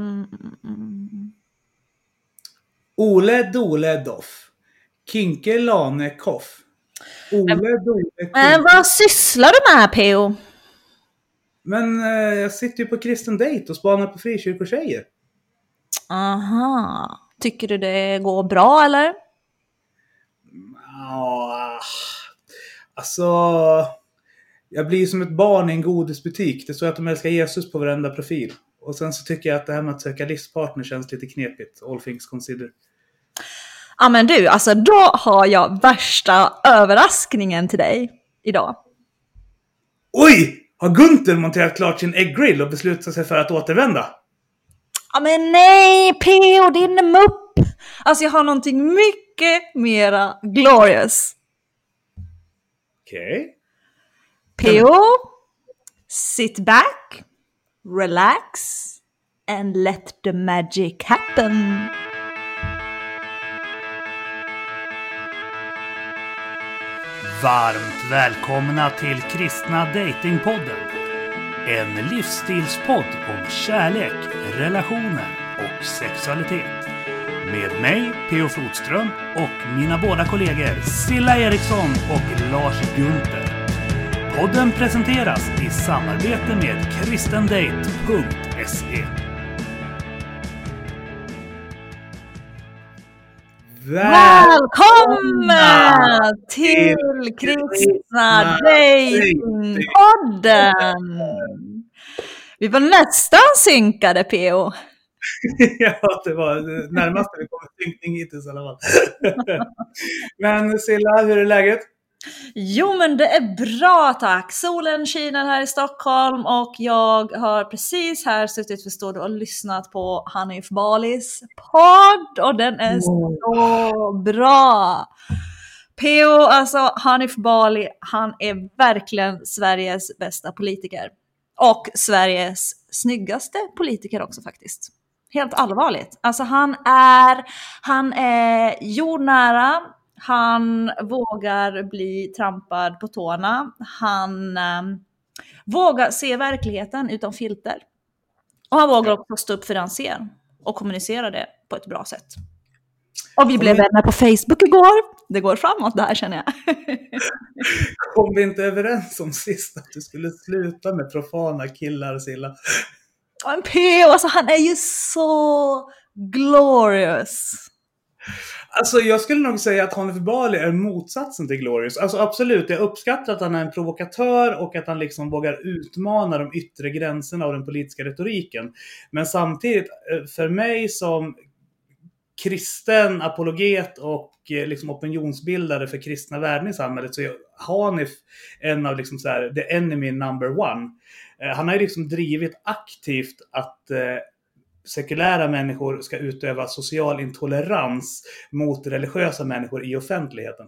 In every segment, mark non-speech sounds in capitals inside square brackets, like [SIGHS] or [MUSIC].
Mm, mm, mm. Ole Dole Doff. Kinke Lane Koff. Ole Dole Men vad sysslar du med PO? Men eh, jag sitter ju på kristen dejt och spanar på frikyrkotjejer. Aha. Tycker du det går bra eller? Ja, alltså... Jag blir som ett barn i en godisbutik. Det står att de älskar Jesus på varenda profil. Och sen så tycker jag att det här med att söka livspartner känns lite knepigt. All things considered. Ja men du, alltså då har jag värsta överraskningen till dig idag. Oj! Har Gunther monterat klart sin ägggrill och beslutat sig för att återvända? Ja men nej PO din mupp! Alltså jag har någonting mycket mera glorious. Okej. PO, sit back, relax and let the magic happen. Varmt välkomna till Kristna Datingpodden. En livsstilspodd om kärlek, relationer och sexualitet. Med mig, P.O. Flodström, och mina båda kollegor Silla Eriksson och Lars Gunther. Podden presenteras i samarbete med kristendate.se. Välkomna till Kristna Datingpodden! Vi var nästan synkade PO. [LAUGHS] ja, det var det närmaste vi kom synkning hittills i alla fall. [LAUGHS] Men Silla, hur är läget? Jo men det är bra tack! Solen skiner här i Stockholm och jag har precis här suttit förstår du och lyssnat på Hanif Balis podd och den är så bra! PO, alltså Hanif Bali, han är verkligen Sveriges bästa politiker. Och Sveriges snyggaste politiker också faktiskt. Helt allvarligt. Alltså han är, han är jordnära, han vågar bli trampad på tårna. Han eh, vågar se verkligheten utan filter. Och han vågar också stå upp för det han ser och kommunicera det på ett bra sätt. Och vi blev vänner på Facebook igår. Det går framåt det här känner jag. [LAUGHS] Kom vi inte överens om sist att du skulle sluta med profana killar, Silla? Och en PO, alltså han är ju så glorious. Alltså jag skulle nog säga att Hanif Bali är motsatsen till Glorious. Alltså absolut, jag uppskattar att han är en provokatör och att han liksom vågar utmana de yttre gränserna av den politiska retoriken. Men samtidigt, eh, för mig som kristen apologet och eh, liksom opinionsbildare för kristna värden i samhället så är Hanif en av liksom så här, the enemy number one. Eh, han har ju liksom drivit aktivt att sekulära människor ska utöva social intolerans mot religiösa människor i offentligheten.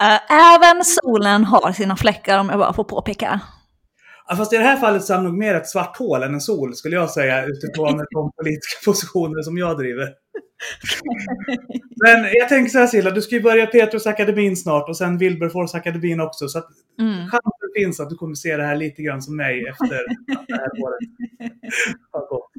Eh, Även solen har sina fläckar om jag bara får påpeka. Ja, fast i det här fallet så är han nog mer ett svart hål än en sol, skulle jag säga, utifrån [LAUGHS] de politiska positioner som jag driver. Men jag tänker så här Silla, du ska ju börja Petrusakademin snart och sen Wilberforce-akademin också. Så att Mm. chansen finns att du kommer se det här lite grann som mig efter att det här året har gått.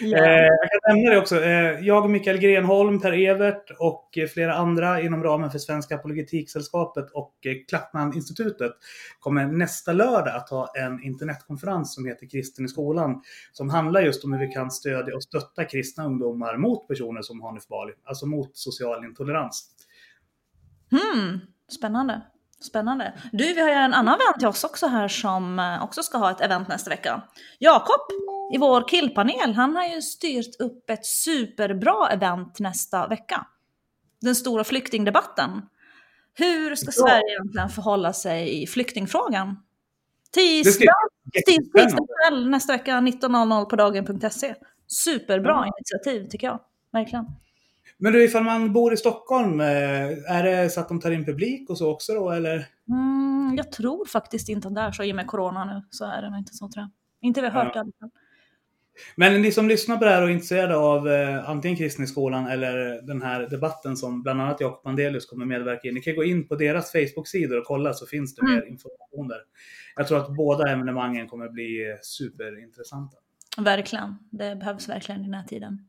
Eh, jag kan nämna det också. Eh, jag och Mikael Grenholm, Per Evert och eh, flera andra inom ramen för Svenska Apologetiksällskapet och Klappman-institutet kommer nästa lördag att ha en internetkonferens som heter Kristen i skolan. Som handlar just om hur vi kan stödja och stötta kristna ungdomar mot personer som Hanif Bali. Alltså mot social intolerans. Hmm, spännande. Spännande. Du, vi har ju en annan vän till oss också här som eh, också ska ha ett event nästa vecka. Jakob i vår killpanel, han har ju styrt upp ett superbra event nästa vecka. Den stora flyktingdebatten. Hur ska. Sverige egentligen förhålla sig i flyktingfrågan? Tisdag, tisdag kväll nästa vecka 19.00 på dagen.se. Superbra initiativ tycker jag. Verkligen. Men du, ifall man bor i Stockholm, eh, är det så att de tar in publik och så också då, eller? Mm, jag tror faktiskt inte att det är så i och med corona nu. Så är det nog inte så tror jag. Inte vi har hört Ja. fall. Men ni som lyssnar på det här och är intresserade av eh, antingen kristen i skolan eller den här debatten som bland annat Jakob Andelius kommer medverka i. Ni kan gå in på deras Facebook-sidor och kolla så finns det Mm. mer information där. Jag tror att båda evenemangen kommer bli eh, superintressanta. Verkligen. Det behövs verkligen i den här tiden.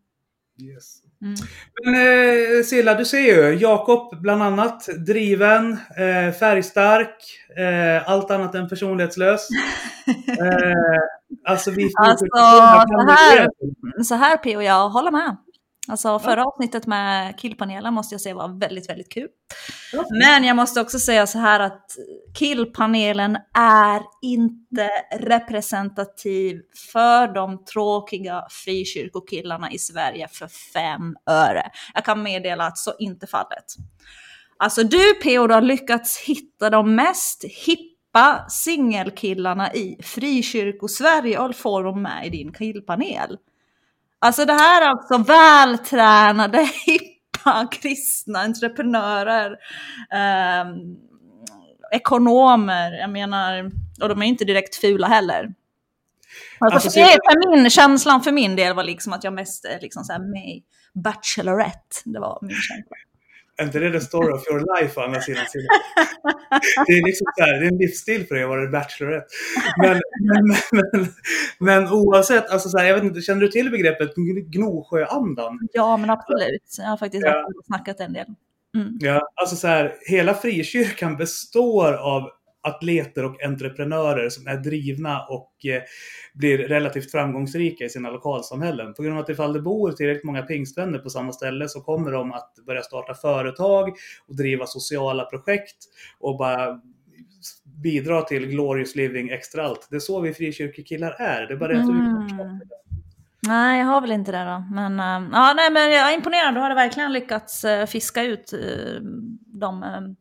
Yes. Mm. Men eh, Silla, du ser ju. Jakob bland annat. Driven, eh, färgstark, eh, allt annat än personlighetslös. [LAUGHS] eh, alltså vi... Alltså, så här, så här P.O. jag håller med. Alltså förra avsnittet med killpanelen måste jag säga var väldigt, väldigt kul. Men jag måste också säga så här att killpanelen är inte representativ för de tråkiga frikyrkokillarna i Sverige för fem öre. Jag kan meddela att så inte fallet. Alltså du P.O. har lyckats hitta de mest hippa singelkillarna i frikyrkosverige och får dem med i din killpanel. Alltså det här är alltså vältränade, [LAUGHS] hippa, kristna entreprenörer, eh, ekonomer, jag menar, och de är inte direkt fula heller. Alltså, Alltså, för, mig- för min, känslan för min del var liksom att jag mest liksom så här med i Bachelorette. Det var min känsla. Är inte det the story of your life å andra sidan? [LAUGHS] Det är liksom så här, det är en livsstil för dig att vara Bachelorette. Men, men, men, men oavsett, alltså så här, jag vet inte, känner du till begreppet Gnosjöandan? Ja, men absolut. Jag har faktiskt Ja. snackat en del. Mm. Ja, alltså så här, hela frikyrkan består av atleter och entreprenörer som är drivna och eh, blir relativt framgångsrika i sina lokalsamhällen. På grund av att ifall det bor tillräckligt många pingstvänner på samma ställe så kommer de att börja starta företag och driva sociala projekt och bara bidra till glorious living extra allt. Det är så vi frikyrkokillar är. Det är bara det att Mm. Nej, jag har väl inte det då. Men, eh, ja, nej, men jag är imponerad. Du har verkligen lyckats eh, fiska ut eh, de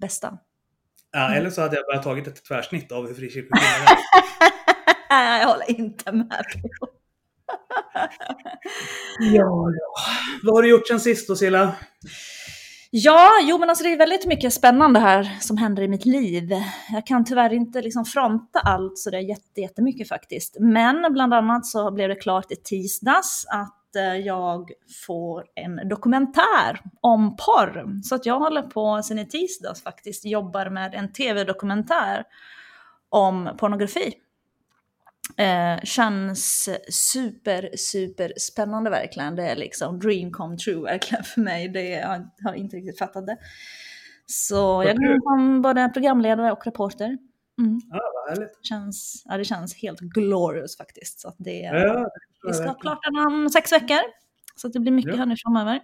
bästa. Ja, eller så hade jag bara tagit ett tvärsnitt av hur frikyrkokillar är. [LAUGHS] Jag håller inte med. [LAUGHS] Ja, ja. Vad har du gjort sen sist då Silla? Ja, jo men alltså det är väldigt mycket spännande här som händer i mitt liv. Jag kan tyvärr inte liksom fronta allt så det är jätte, jättemycket faktiskt. Men bland annat så blev det klart i tisdags att jag får en dokumentär om porr. Så att jag håller på sen i tisdags faktiskt, jobbar med en tv-dokumentär om pornografi. Eh, känns super, super spännande verkligen. Det är liksom dream come true verkligen för mig. Det, jag har inte riktigt fattat det. Så jag går som både programledare och reporter. Mm. Ja, vad härligt. Känns, ja, det känns helt glorious faktiskt. Så det, Ja, det vi ska ha klart den om sex veckor. Så att det blir mycket Ja. här nu framöver.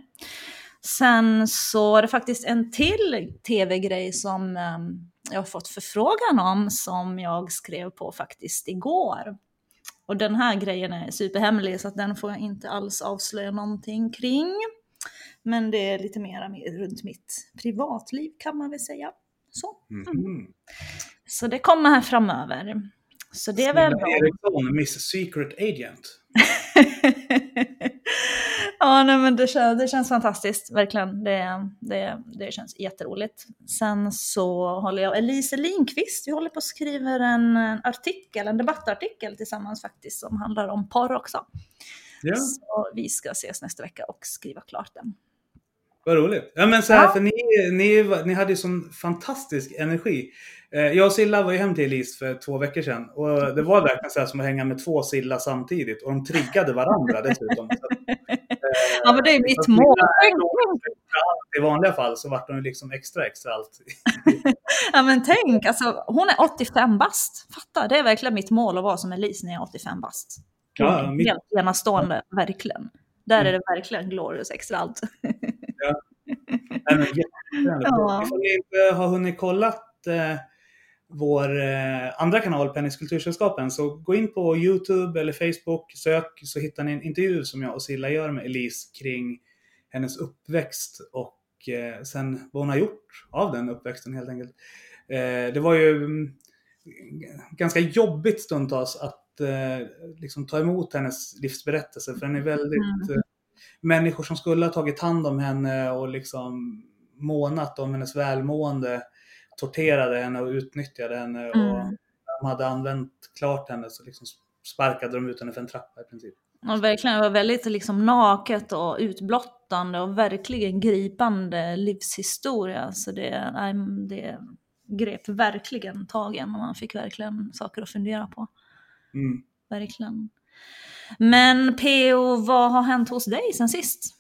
Sen så är det faktiskt en till tv-grej som ehm, jag har fått förfrågan om som jag skrev på faktiskt igår. Och den här grejen är superhemlig så att den får jag inte alls avslöja någonting kring. Men det är lite mer runt mitt privatliv kan man väl säga. Så, Mhm. Så det kommer här framöver. Så det är väl bra. Eriksson, Miss Secret Agent. [LAUGHS] ja, nej, men det, känns, det känns fantastiskt, verkligen. Det, det, det känns jätteroligt. Sen så håller jag och Elise Lindqvist, vi håller på skriver en, en artikel, en debattartikel tillsammans faktiskt, som handlar om porr också. Ja, Så vi ska ses nästa vecka och skriva klart den. Vad roligt. Ja, men så här, Ja. för ni, ni, ni hade ju sån fantastisk energi. Eh, Jag och Silla var ju hem till Elise för två veckor sedan. Och det var verkligen så här som att hänga med två Silla samtidigt. Och de triggade varandra dessutom. Så [LAUGHS] eh, Ja, men det är mitt mål. I vanliga fall så vart ju liksom extra extra allt. [LAUGHS] Ja, men tänk, alltså, hon är 85 bast. Fatta, det är verkligen mitt mål att vara som Elise när jag är 85 bast. Ja, Hon mitt- Helt enastående, verkligen. Där är det verkligen glorious extra allt. [LAUGHS] Nej, men. Ja. Ifall ni inte har hunnit kollat eh, vår eh, andra kanal, Pennys Kultursällskapen, så gå in på YouTube eller Facebook, sök så hittar ni en intervju som jag och Silla gör med Elise kring hennes uppväxt och eh, sen vad hon har gjort av den uppväxten helt enkelt. Eh, det var ju mm, ganska jobbigt stundtals att eh, liksom ta emot hennes livsberättelse för den är väldigt eh, människor som skulle ha tagit hand om henne och liksom månat om hennes välmående torterade henne och utnyttjade henne. Och Mm. när de hade använt klart henne så liksom sparkade de ut henne för en trappa i princip. Och verkligen, det var väldigt liksom naket och utblottande och verkligen gripande livshistoria. Så det, nej, det grep verkligen tagen och man fick verkligen saker att fundera på. Mm. Verkligen. Men PO, vad har hänt hos dig sen sist?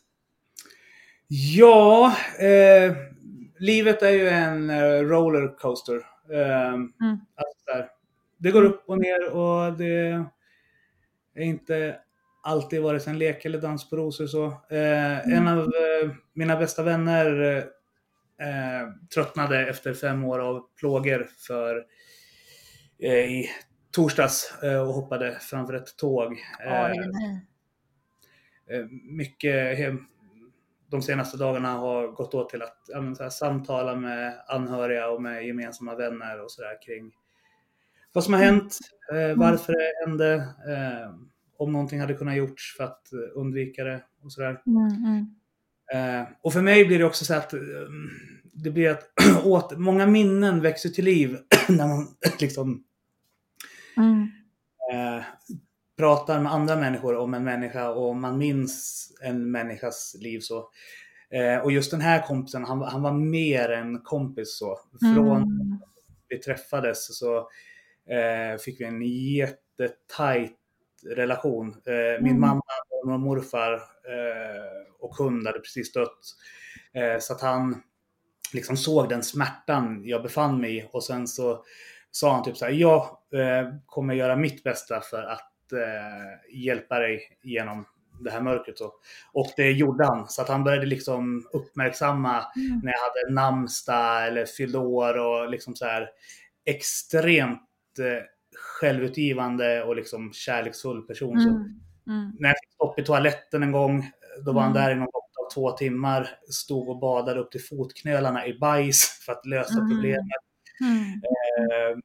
Ja, eh, livet är ju en rollercoaster. Eh, alltså där, det går upp och ner och det är inte alltid varit en lek eller dans på rosor. Så. Eh, En av eh, mina bästa vänner eh, tröttnade efter fem år av plågor för eh, i torsdags eh, och hoppade framför ett tåg. Eh, Oj, nej. eh, mycket de senaste dagarna har gått åt till att ja, men, här, samtala med anhöriga och med gemensamma vänner och sådär kring vad som har hänt, eh, varför det hände, eh, om någonting hade kunnat gjorts för att eh, undvika det och sådär. Mm, mm. Eh, och för mig blir det också så att eh, det blir att [CLEARS THROAT] åt, många minnen växer till liv [CLEARS THROAT] när man [CLEARS THROAT] liksom Mm. eh, pratar med andra människor om en människa och man minns en människas liv så. Eh, och just den här kompisen, han, han var mer en kompis så. Från Mm. vi träffades så eh, fick vi en jättetajt relation. Eh, min Mm. mamma och morfar och hund hade precis dött. Så att han liksom såg den smärtan jag befann mig i och sen så sa han typ så här, jag eh, kommer göra mitt bästa för att eh, hjälpa dig genom det här mörkret. Så. Och det gjorde han. Så att han började liksom uppmärksamma Mm. när jag hade namnsdag eller fyllde år och liksom så här extremt eh, självutgivande och liksom kärleksfull person. Så Mm. Mm. när jag fick stopp i toaletten en gång, då var han Mm. där i någon av två timmar, stod och badade upp till fotknölarna i bajs för att lösa Mm. problemet. Mm. Eh,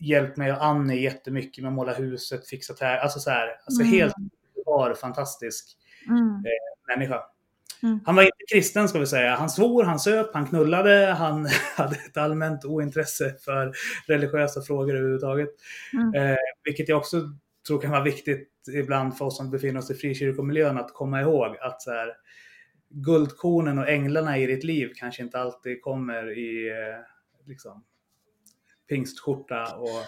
hjälpt mig och Annie jättemycket med att måla huset, fixa här. Alltså så här, alltså Mm. helt var fantastisk Mm. människa. Mm. Han var inte kristen ska vi säga. Han svor, han söp, han knullade, han [LAUGHS] hade ett allmänt ointresse för religiösa frågor överhuvudtaget. Mm. Eh, vilket jag också tror kan vara viktigt ibland för oss som befinner oss i frikyrkomiljön att komma ihåg att så här, guldkornen och änglarna i ditt liv kanske inte alltid kommer i eh, liksom, pingstskjorta och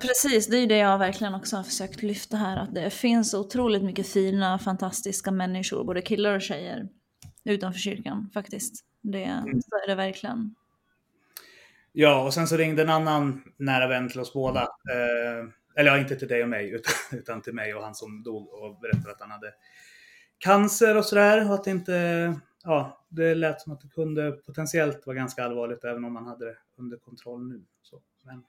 Precis, det är det jag verkligen också har försökt lyfta här. Att det finns otroligt mycket fina, fantastiska människor, både killar och tjejer, utanför kyrkan faktiskt. Det, Så är det verkligen. Ja, och sen så ringde en annan nära vän till oss båda. Eh, eller ja, inte till dig och mig, [LAUGHS] utan, utan till mig och han som dog och berättade att han hade cancer och sådär. Och att det inte, ja, det lät som att det kunde potentiellt vara ganska allvarligt även om man hade det under kontroll nu. Så, men,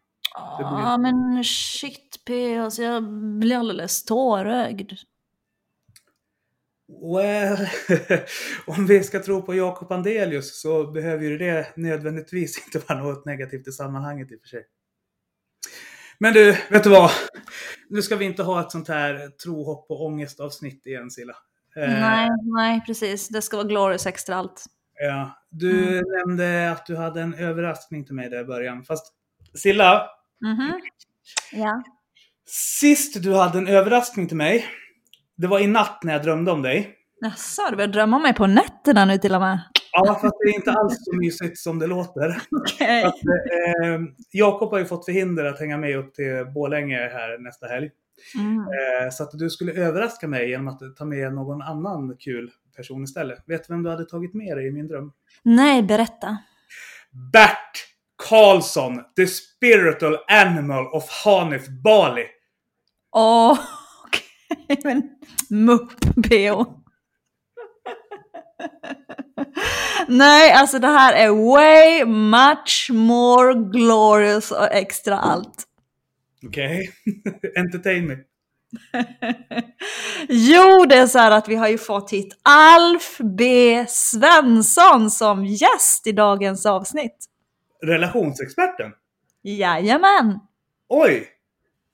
Ja, men shit P, alltså jag blir alldeles tårögd. well, [LAUGHS] om vi ska tro på Jakob Andelius så behöver ju det nödvändigtvis [LAUGHS] inte vara något negativt i sammanhanget i och för sig. Men du, vet du vad? Nu ska vi inte ha ett sånt här tro, hopp och ångestavsnitt igen Silla. Eh, Nej, nej precis. Det ska vara glorious extra allt. Ja, du nämnde att du hade en överraskning till mig där i början. Fast Silla, Mhm. Ja. sist du hade en överraskning till mig, det var i natt när jag drömde om dig. Jaså, du börjar drömma om mig på nätterna nu till och med? Ja, fast det är inte alls så mysigt som det låter. [LAUGHS] Att, eh, Jakob har ju fått förhinder att hänga med upp till Borlänge här nästa helg. Mm. Eh, så att du skulle överraska mig genom att ta med någon annan kul person istället. Vet du vem du hade tagit med dig i min dröm? Nej, berätta. Bert Karlsson, the spiritual animal of Hanif Bali. Åh, okej. Men mupp, PO. Nej, alltså det här är way much more glorious och extra allt. Okej? [LAUGHS] Entertain me. [LAUGHS] Jo, det är så här att vi har ju fått hit Alf B Svensson som gäst i dagens avsnitt. Relationsexperten? Jajamän! Oj!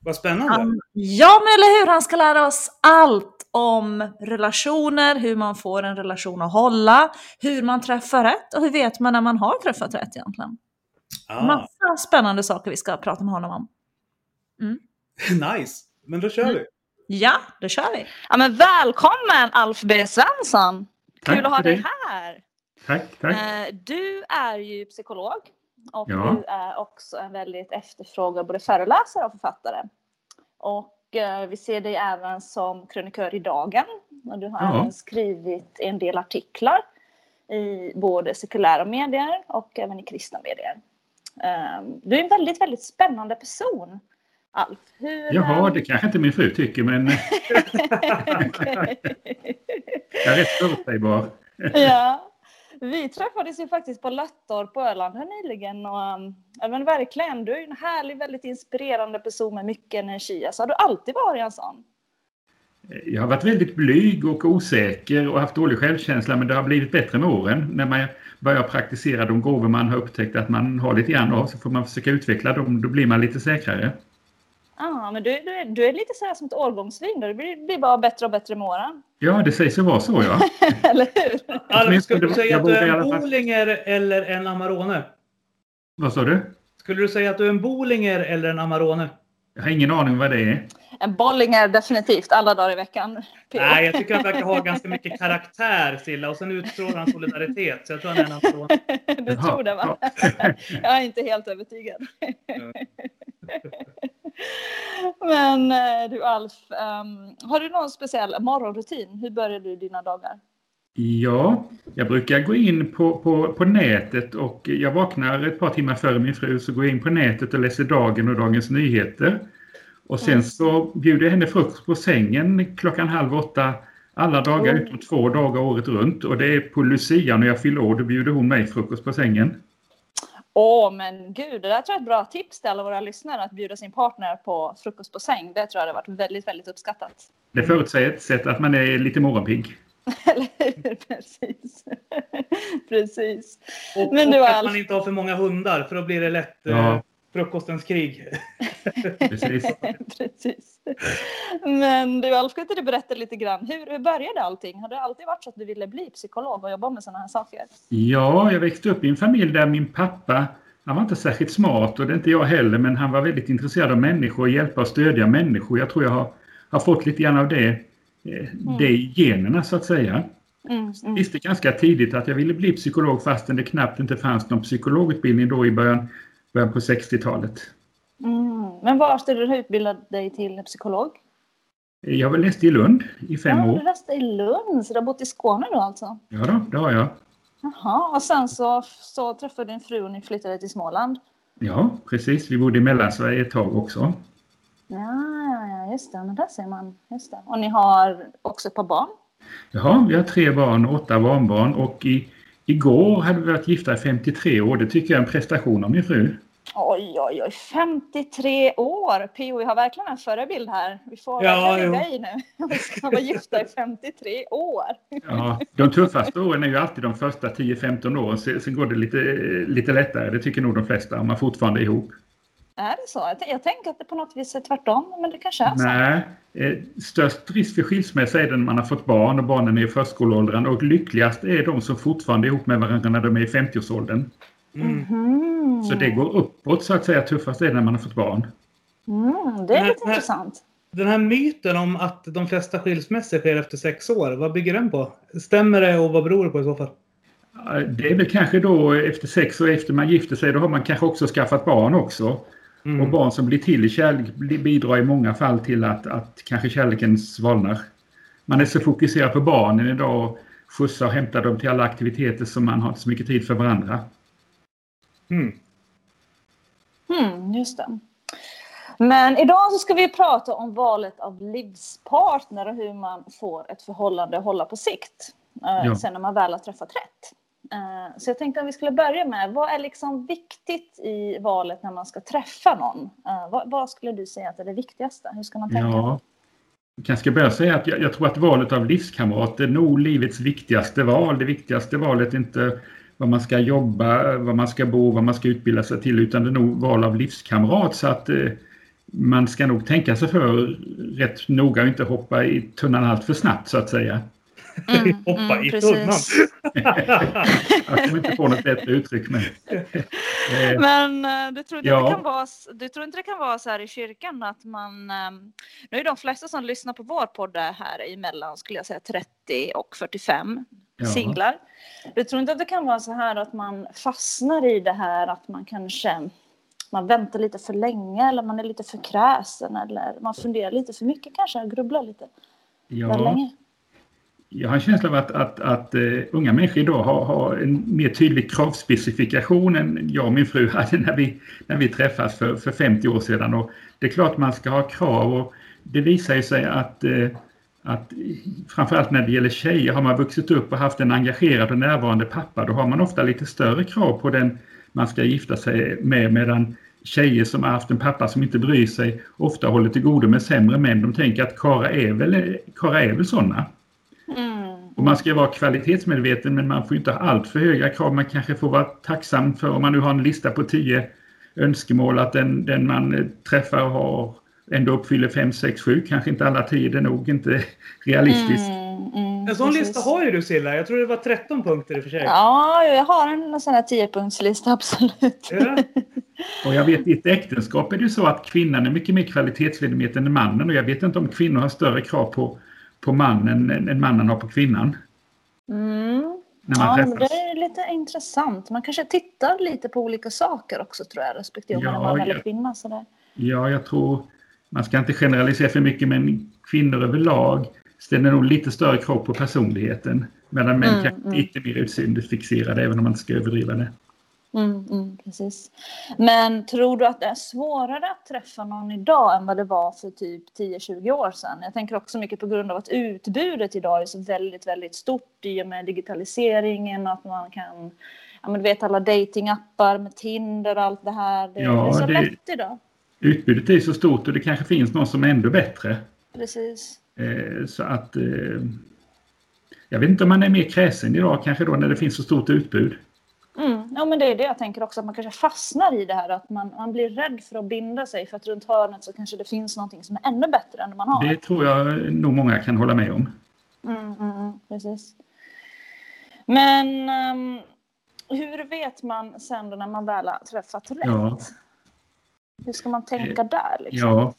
Vad spännande. Han, ja, men eller hur? Han ska lära oss allt om relationer, hur man får en relation att hålla, hur man träffar rätt och hur vet man när man har träffat rätt egentligen. Ah, Massa spännande saker vi ska prata med honom om. [LAUGHS] nice. Men då kör vi. Ja, då kör vi! Ja, men välkommen Alf B Svensson! Tack Kul att ha dig det. här! Tack, tack. Eh, Du är ju psykolog och Ja. du är också en väldigt efterfrågad både föreläsare och författare. Och eh, vi ser dig även som krönikör i Dagen. Och du har Ja. även skrivit en del artiklar i både sekulära medier och även i kristna medier. Eh, du är en väldigt, väldigt spännande person, Alf. Hur, Jaha, eh, det kanske inte min fru tycker, men okej. [LAUGHS] jag är rätt förutsägbar. [LAUGHS] ja. Vi träffades ju faktiskt på Löttorp på Öland här nyligen. Och, um, ja, men verkligen, du är en härlig, väldigt inspirerande person med mycket energi. Alltså, har du alltid varit en sån? Jag har varit väldigt blyg och osäker och haft dålig självkänsla, men det har blivit bättre med åren. När man börjar praktisera de gåvor man har upptäckt att man har lite grann av, så får man försöka utveckla dem. Då blir man lite säkrare. Ja, men du, du, är- du är lite så här som ett årgångsvin. då. Det blir, blir bara bättre och bättre med åren. Ja, det sägs ju vara så, ja. [LAUGHS] Eller hur? Alf, skulle du säga att du är en Bolinger eller en Amarone? Vad sa du? Skulle du säga att du är en Bolinger eller en Amarone? Jag har ingen aning vad det är. En bollinger definitivt alla dagar i veckan. Nej, jag tycker han verkar ha ganska mycket karaktär, Silla. Och sen utstrålar han solidaritet. Så jag tror han är en Amarone. [LAUGHS] Du tror det va? [LAUGHS] Jag är inte helt övertygad. [LAUGHS] Men eh, du Alf, ehm, har du någon speciell morgonrutin? Hur börjar du dina dagar? Ja, jag brukar gå in på, på, på nätet och jag vaknar ett par timmar före min fru så går jag in på nätet och läser Dagen och Dagens Nyheter. Och sen Mm. så bjuder jag henne frukost på sängen klockan halv åtta alla dagar Mm. utom två dagar året runt. Och det är på Lucia när jag fyller år, då bjuder hon mig frukost på sängen. Åh, men gud, det där tror jag är ett bra tips till alla våra lyssnare att bjuda sin partner på frukost på säng. Det tror jag hade varit väldigt, väldigt uppskattat. Det förutsätter att man är lite morgonpigg. [LAUGHS] Eller hur? Precis. [LAUGHS] Precis. Och, Men och du, att Alf. man inte har för många hundar, för då blir det lätt Ja. eh, frukostens krig. [LAUGHS] Precis. Precis. Men du Alf, kan inte du berätta lite grann, hur, hur började allting? Har det alltid varit så att du ville bli psykolog och jobba med sådana här saker? Ja, jag växte upp i en familj där min pappa, han var inte särskilt smart och det är inte jag heller, men han var väldigt intresserad av människor och hjälpa och stödja människor. Jag tror jag har, har fått lite grann av det, eh, det i generna så att säga. Mm, mm. visste ganska tidigt att jag ville bli psykolog fastän det knappt inte fanns någon psykologutbildning då i början, början på 60-talet. Mm. Men var skulle du utbilda dig till psykolog? Jag var läste i Lund i fem Ja, du år. läste i Lund, så du har bott i Skåne då alltså? Ja, då, det har jag. Jaha, och sen så, så träffade din fru och ni flyttade till Småland? Ja, precis. Vi bodde i Mellansverige ett tag också. Ja, ja, ja, just det. Men där ser man. Just det. Och ni har också ett par barn? Jaha, vi har tre barn och åtta barnbarn och i, igår hade vi varit gifta i 53 år. Det tycker jag är en prestation av min fru. Oj, oj, oj. 53 år! P.O. vi har verkligen en förebild här. Vi får Ja, verkligen jo. i nu. [LAUGHS] Vi ska vara gifta i 53 år. Ja, de tuffaste åren är ju alltid de första 10-15 åren. Sen, sen går det lite, lite lättare. Det tycker nog de flesta om man fortfarande är ihop. Är det så? Jag, tänker att det på något vis är tvärtom, men det kanske är så. Nej, eh, störst risk för skilsmässa är det när man har fått barn och barnen är i förskoleåldern. Och lyckligast är de som fortfarande är ihop med varandra när de är i 50-årsåldern. Mm. Mhm. Så det går uppåt så att säga. Tuffast är det när man har fått barn. Mm, det är lite nej. intressant. Den här myten om att de flesta skilsmässor sker efter sex år, vad bygger den på? Stämmer det och vad beror det på i så fall? Det är väl kanske då efter sex och efter man gifter sig, då har man kanske också skaffat barn också. Mm. Och barn som blir till i kärlek bidrar i många fall till att, att kanske kärleken svalnar. Man är så fokuserad på barnen idag och skjutsar och hämtar dem till alla aktiviteter som man har inte så mycket tid för varandra. Mm. Mm, just det. Men idag så ska vi prata om valet av livspartner och hur man får ett förhållande att hålla på sikt. Eh, Ja. Sen när man väl har träffat rätt. Eh, så jag tänkte att vi skulle börja med, vad är liksom viktigt i valet när man ska träffa någon? Eh, vad, vad skulle du säga att är det viktigaste? Hur ska man tänka? Ja. Jag kanske ska börja säga att jag, jag tror att valet av livskamrat är nog livets viktigaste val. Det viktigaste valet är inte vad man ska jobba, vad man ska bo, vad man ska utbilda sig till, utan det är nog val av livskamrat. Så att eh, man ska nog tänka sig för rätt noga och inte hoppa i tunnan allt för snabbt så att säga. Mm, [LAUGHS] Hoppa mm, i tunnan. [LAUGHS] Jag kommer inte på något bättre uttryck. Men, [LAUGHS] eh, Men eh, du tror, inte Ja. det kan vara, du tror inte det kan vara så här i kyrkan att man... ehm, nu är de flesta som lyssnar på vår podd här emellan skulle jag säga 30 och 45 Ja. singlar. Du tror inte att det kan vara så här att man fastnar i det här att man kanske man väntar lite för länge eller man är lite för kräsen eller man funderar lite för mycket kanske, grubblar lite för Ja, länge jag har en känsla av att, att, att uh, unga människor idag har, har en mer tydlig kravspecifikation än jag och min fru hade när vi, när vi träffades för, för 50 år sedan. Och det är klart man ska ha krav och det visar ju sig att uh, att framförallt när det gäller tjejer har man vuxit upp och haft en engagerad och närvarande pappa då har man ofta lite större krav på den man ska gifta sig med medan tjejer som har haft en pappa som inte bryr sig ofta håller till godo med sämre män. De tänker att kara är väl, kara är väl sådana. Och man ska vara kvalitetsmedveten men man får inte ha allt för höga krav. Man kanske får vara tacksam för om man nu har en lista på tio önskemål att den, den man träffar har ändå uppfyller 5, 6, 7, kanske inte alla 10, det är nog inte [LAUGHS] realistiskt. Mm, mm, En sån precis. lista har ju du Silla. Jag tror det var 13 punkter i och för sig. Ja, jag har en sån här tiopunktslista, [LAUGHS] absolut. Ja. Och jag vet i ett äktenskap är det ju så att kvinnan är mycket mer kvalitetsmedveten än mannen och jag vet inte om kvinnor har större krav på, på mannen än, mannen har på kvinnan. Mm. När man Ja, men det är lite intressant. Man kanske tittar lite på olika saker också tror jag, respektive om man är Ja, man eller ja. kvinna. Sådär. Ja, jag tror man ska inte generalisera för mycket men kvinnor överlag ställer nog lite större krav på personligheten. Medan män Mm, kanske mm. lite mer utseendefixerade även om man inte ska överdriva det. Mm, mm, precis. Men tror du att det är svårare att träffa någon idag än vad det var för typ 10-20 år sedan? Jag tänker också mycket på grund av att utbudet idag är så väldigt, väldigt stort i och med digitaliseringen och att man kan, ja men du vet alla datingappar med Tinder och allt det här. Det, Ja, är så det- lätt idag. Utbudet är så stort och det kanske finns någon som är ännu bättre. Precis. Eh, så att eh, jag vet inte om man är mer kräsen idag kanske då när det finns så stort utbud. Mm. Ja, men det är det jag tänker också, att man kanske fastnar i det här att man, man blir rädd för att binda sig för att runt hörnet så kanske det finns någonting som är ännu bättre än det man har. Det tror jag nog många kan hålla med om. Mm, mm, mm, precis. Men ehm, hur vet man sen då när man väl har träffat rätt? Ja. Hur ska man tänka där? Liksom? Ja.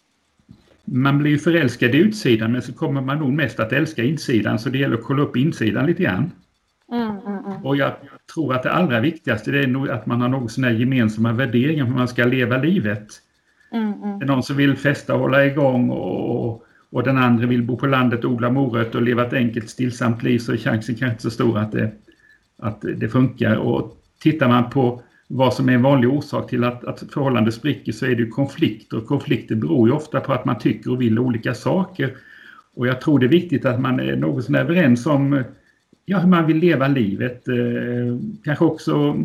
Man blir ju förälskad i utsidan men så kommer man nog mest att älska insidan så det gäller att kolla upp insidan lite grann. Mm, mm, mm. Och jag tror att det allra viktigaste det är nog att man har något sådana gemensamma värderingar hur man ska leva livet. Mm, mm. Det är någon som vill festa och hålla igång och, och den andra vill bo på landet, odla morötter och leva ett enkelt stillsamt liv så är chansen kanske inte så stor att det, att det funkar. Och tittar man på vad som är en vanlig orsak till att, att förhållande spricker så är det ju konflikter. Och konflikter beror ju ofta på att man tycker och vill olika saker. Och jag tror det är viktigt att man är något sån överens om ja, hur man vill leva livet. Eh, kanske också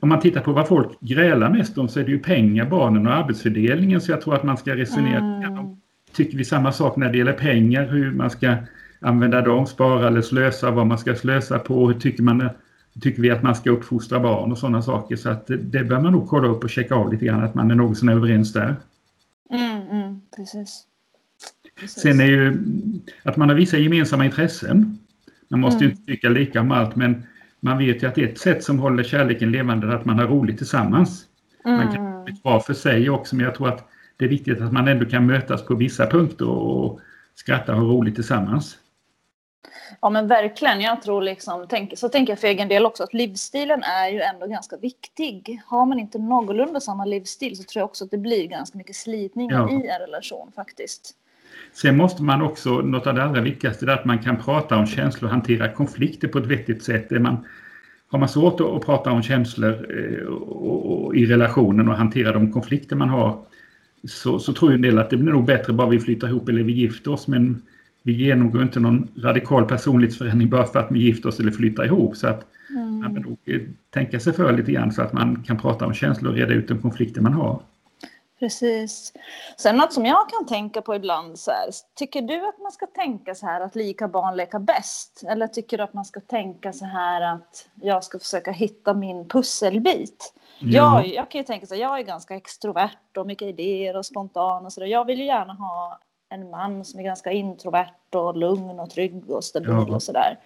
om man tittar på vad folk grälar mest om så är det ju pengar, barnen och arbetsfördelningen. Så jag tror att man ska resonera Mm. Tycker vi samma sak när det gäller pengar, hur man ska använda dem, spara eller slösa, vad man ska slösa på, hur tycker, man, tycker vi att man ska uppfostra barn och sådana saker. Så att det, det bör man nog kolla upp och checka av lite grann, att man är något sån överens där. Mm, mm, precis. precis. Sen är ju att man har vissa gemensamma intressen. Man måste ju Mm. inte tycka lika om allt, men man vet ju att ett sätt som håller kärleken levande är att man har roligt tillsammans. Man kan Mm. bli bra för sig också, men jag tror att det är viktigt att man ändå kan mötas på vissa punkter och skratta och ha roligt tillsammans. Ja men verkligen, jag tror liksom, tänk, så tänker jag för egen del också, att livsstilen är ju ändå ganska viktig. Har man inte någorlunda samma livsstil så tror jag också att det blir ganska mycket slitningar Ja. i en relation faktiskt. Sen måste man också, något av det allra viktigaste, är att man kan prata om känslor och hantera konflikter på ett vettigt sätt. Är man, har man svårt att, prata om känslor eh, och, och, i relationen och hantera de konflikter man har så, så tror ju en del att det blir nog bättre bara vi flyttar ihop eller vi gifter oss. Men vi genomgår inte någon radikal personlighetsförändring bara för att vi gifter oss eller flyttar ihop. Så att man bör nog eh, tänka sig för lite grann så att man kan prata om känslor och reda ut de konflikter man har. Precis. Sen något som jag kan tänka på ibland så här, tycker du att man ska tänka så här att lika barn leka bäst? Eller tycker du att man ska tänka så här att jag ska försöka hitta min pusselbit? Ja. Jag, jag kan ju tänka så här, jag är ganska extrovert och mycket idéer och spontan och så där. Jag vill ju gärna ha en man som är ganska introvert och lugn och trygg och stabil Ja. och sådär.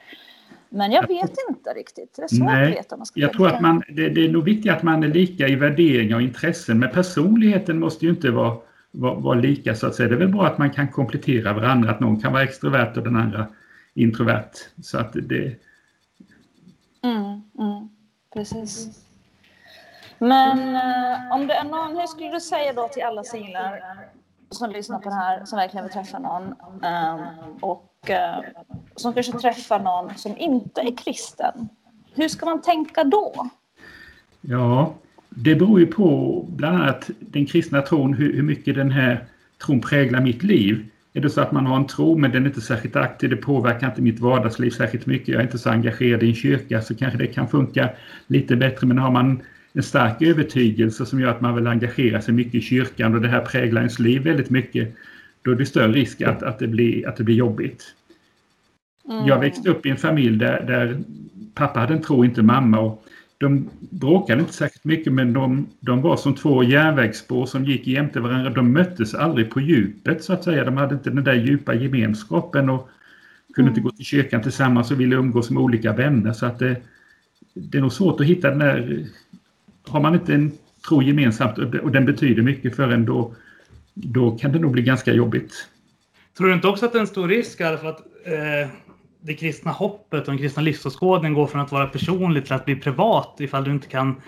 Men jag vet inte riktigt. Det är svårt Nej, att veta. Man ska Jag tror att man, det, det är nog viktigt att man är lika i värderingar och intressen, men personligheten måste ju inte vara, vara, vara lika så att säga. Det är väl bra att man kan komplettera varandra, att någon kan vara extrovert och den andra introvert. Så att det, Mm, mm, precis. Men eh, om det är någon, hur skulle du säga då till alla singlar som lyssnar på det här, som verkligen vill träffa någon ehm, och eh, som kanske träffar någon som inte är kristen. Hur ska man tänka då? Ja, det beror ju på bland annat den kristna tron, hur mycket den här tron präglar mitt liv. Är det så att man har en tro men den är inte särskilt aktiv, det påverkar inte mitt vardagsliv särskilt mycket, jag är inte så engagerad i en kyrka så kanske det kan funka lite bättre. Men har man en stark övertygelse som gör att man vill engagera sig mycket i kyrkan och det här präglar ens liv väldigt mycket, då är det större risk att, att, det, blir, att det blir jobbigt. Mm. Jag växte upp i en familj där, där pappa hade en tro, inte mamma. Och de bråkade inte särskilt mycket men de, de var som två järnvägsspår som gick jämte varandra. De möttes aldrig på djupet så att säga. De hade inte den där djupa gemenskapen och kunde mm. inte gå till kyrkan tillsammans och ville umgås med olika vänner. Så att det, det är nog svårt att hitta den där... Har man inte en tro gemensamt och den betyder mycket för en då, då kan det nog bli ganska jobbigt. Tror du inte också att det är en stor risk för att eh, det kristna hoppet och den kristna livsåskådningen går från att vara personligt till att bli privat ifall du inte kan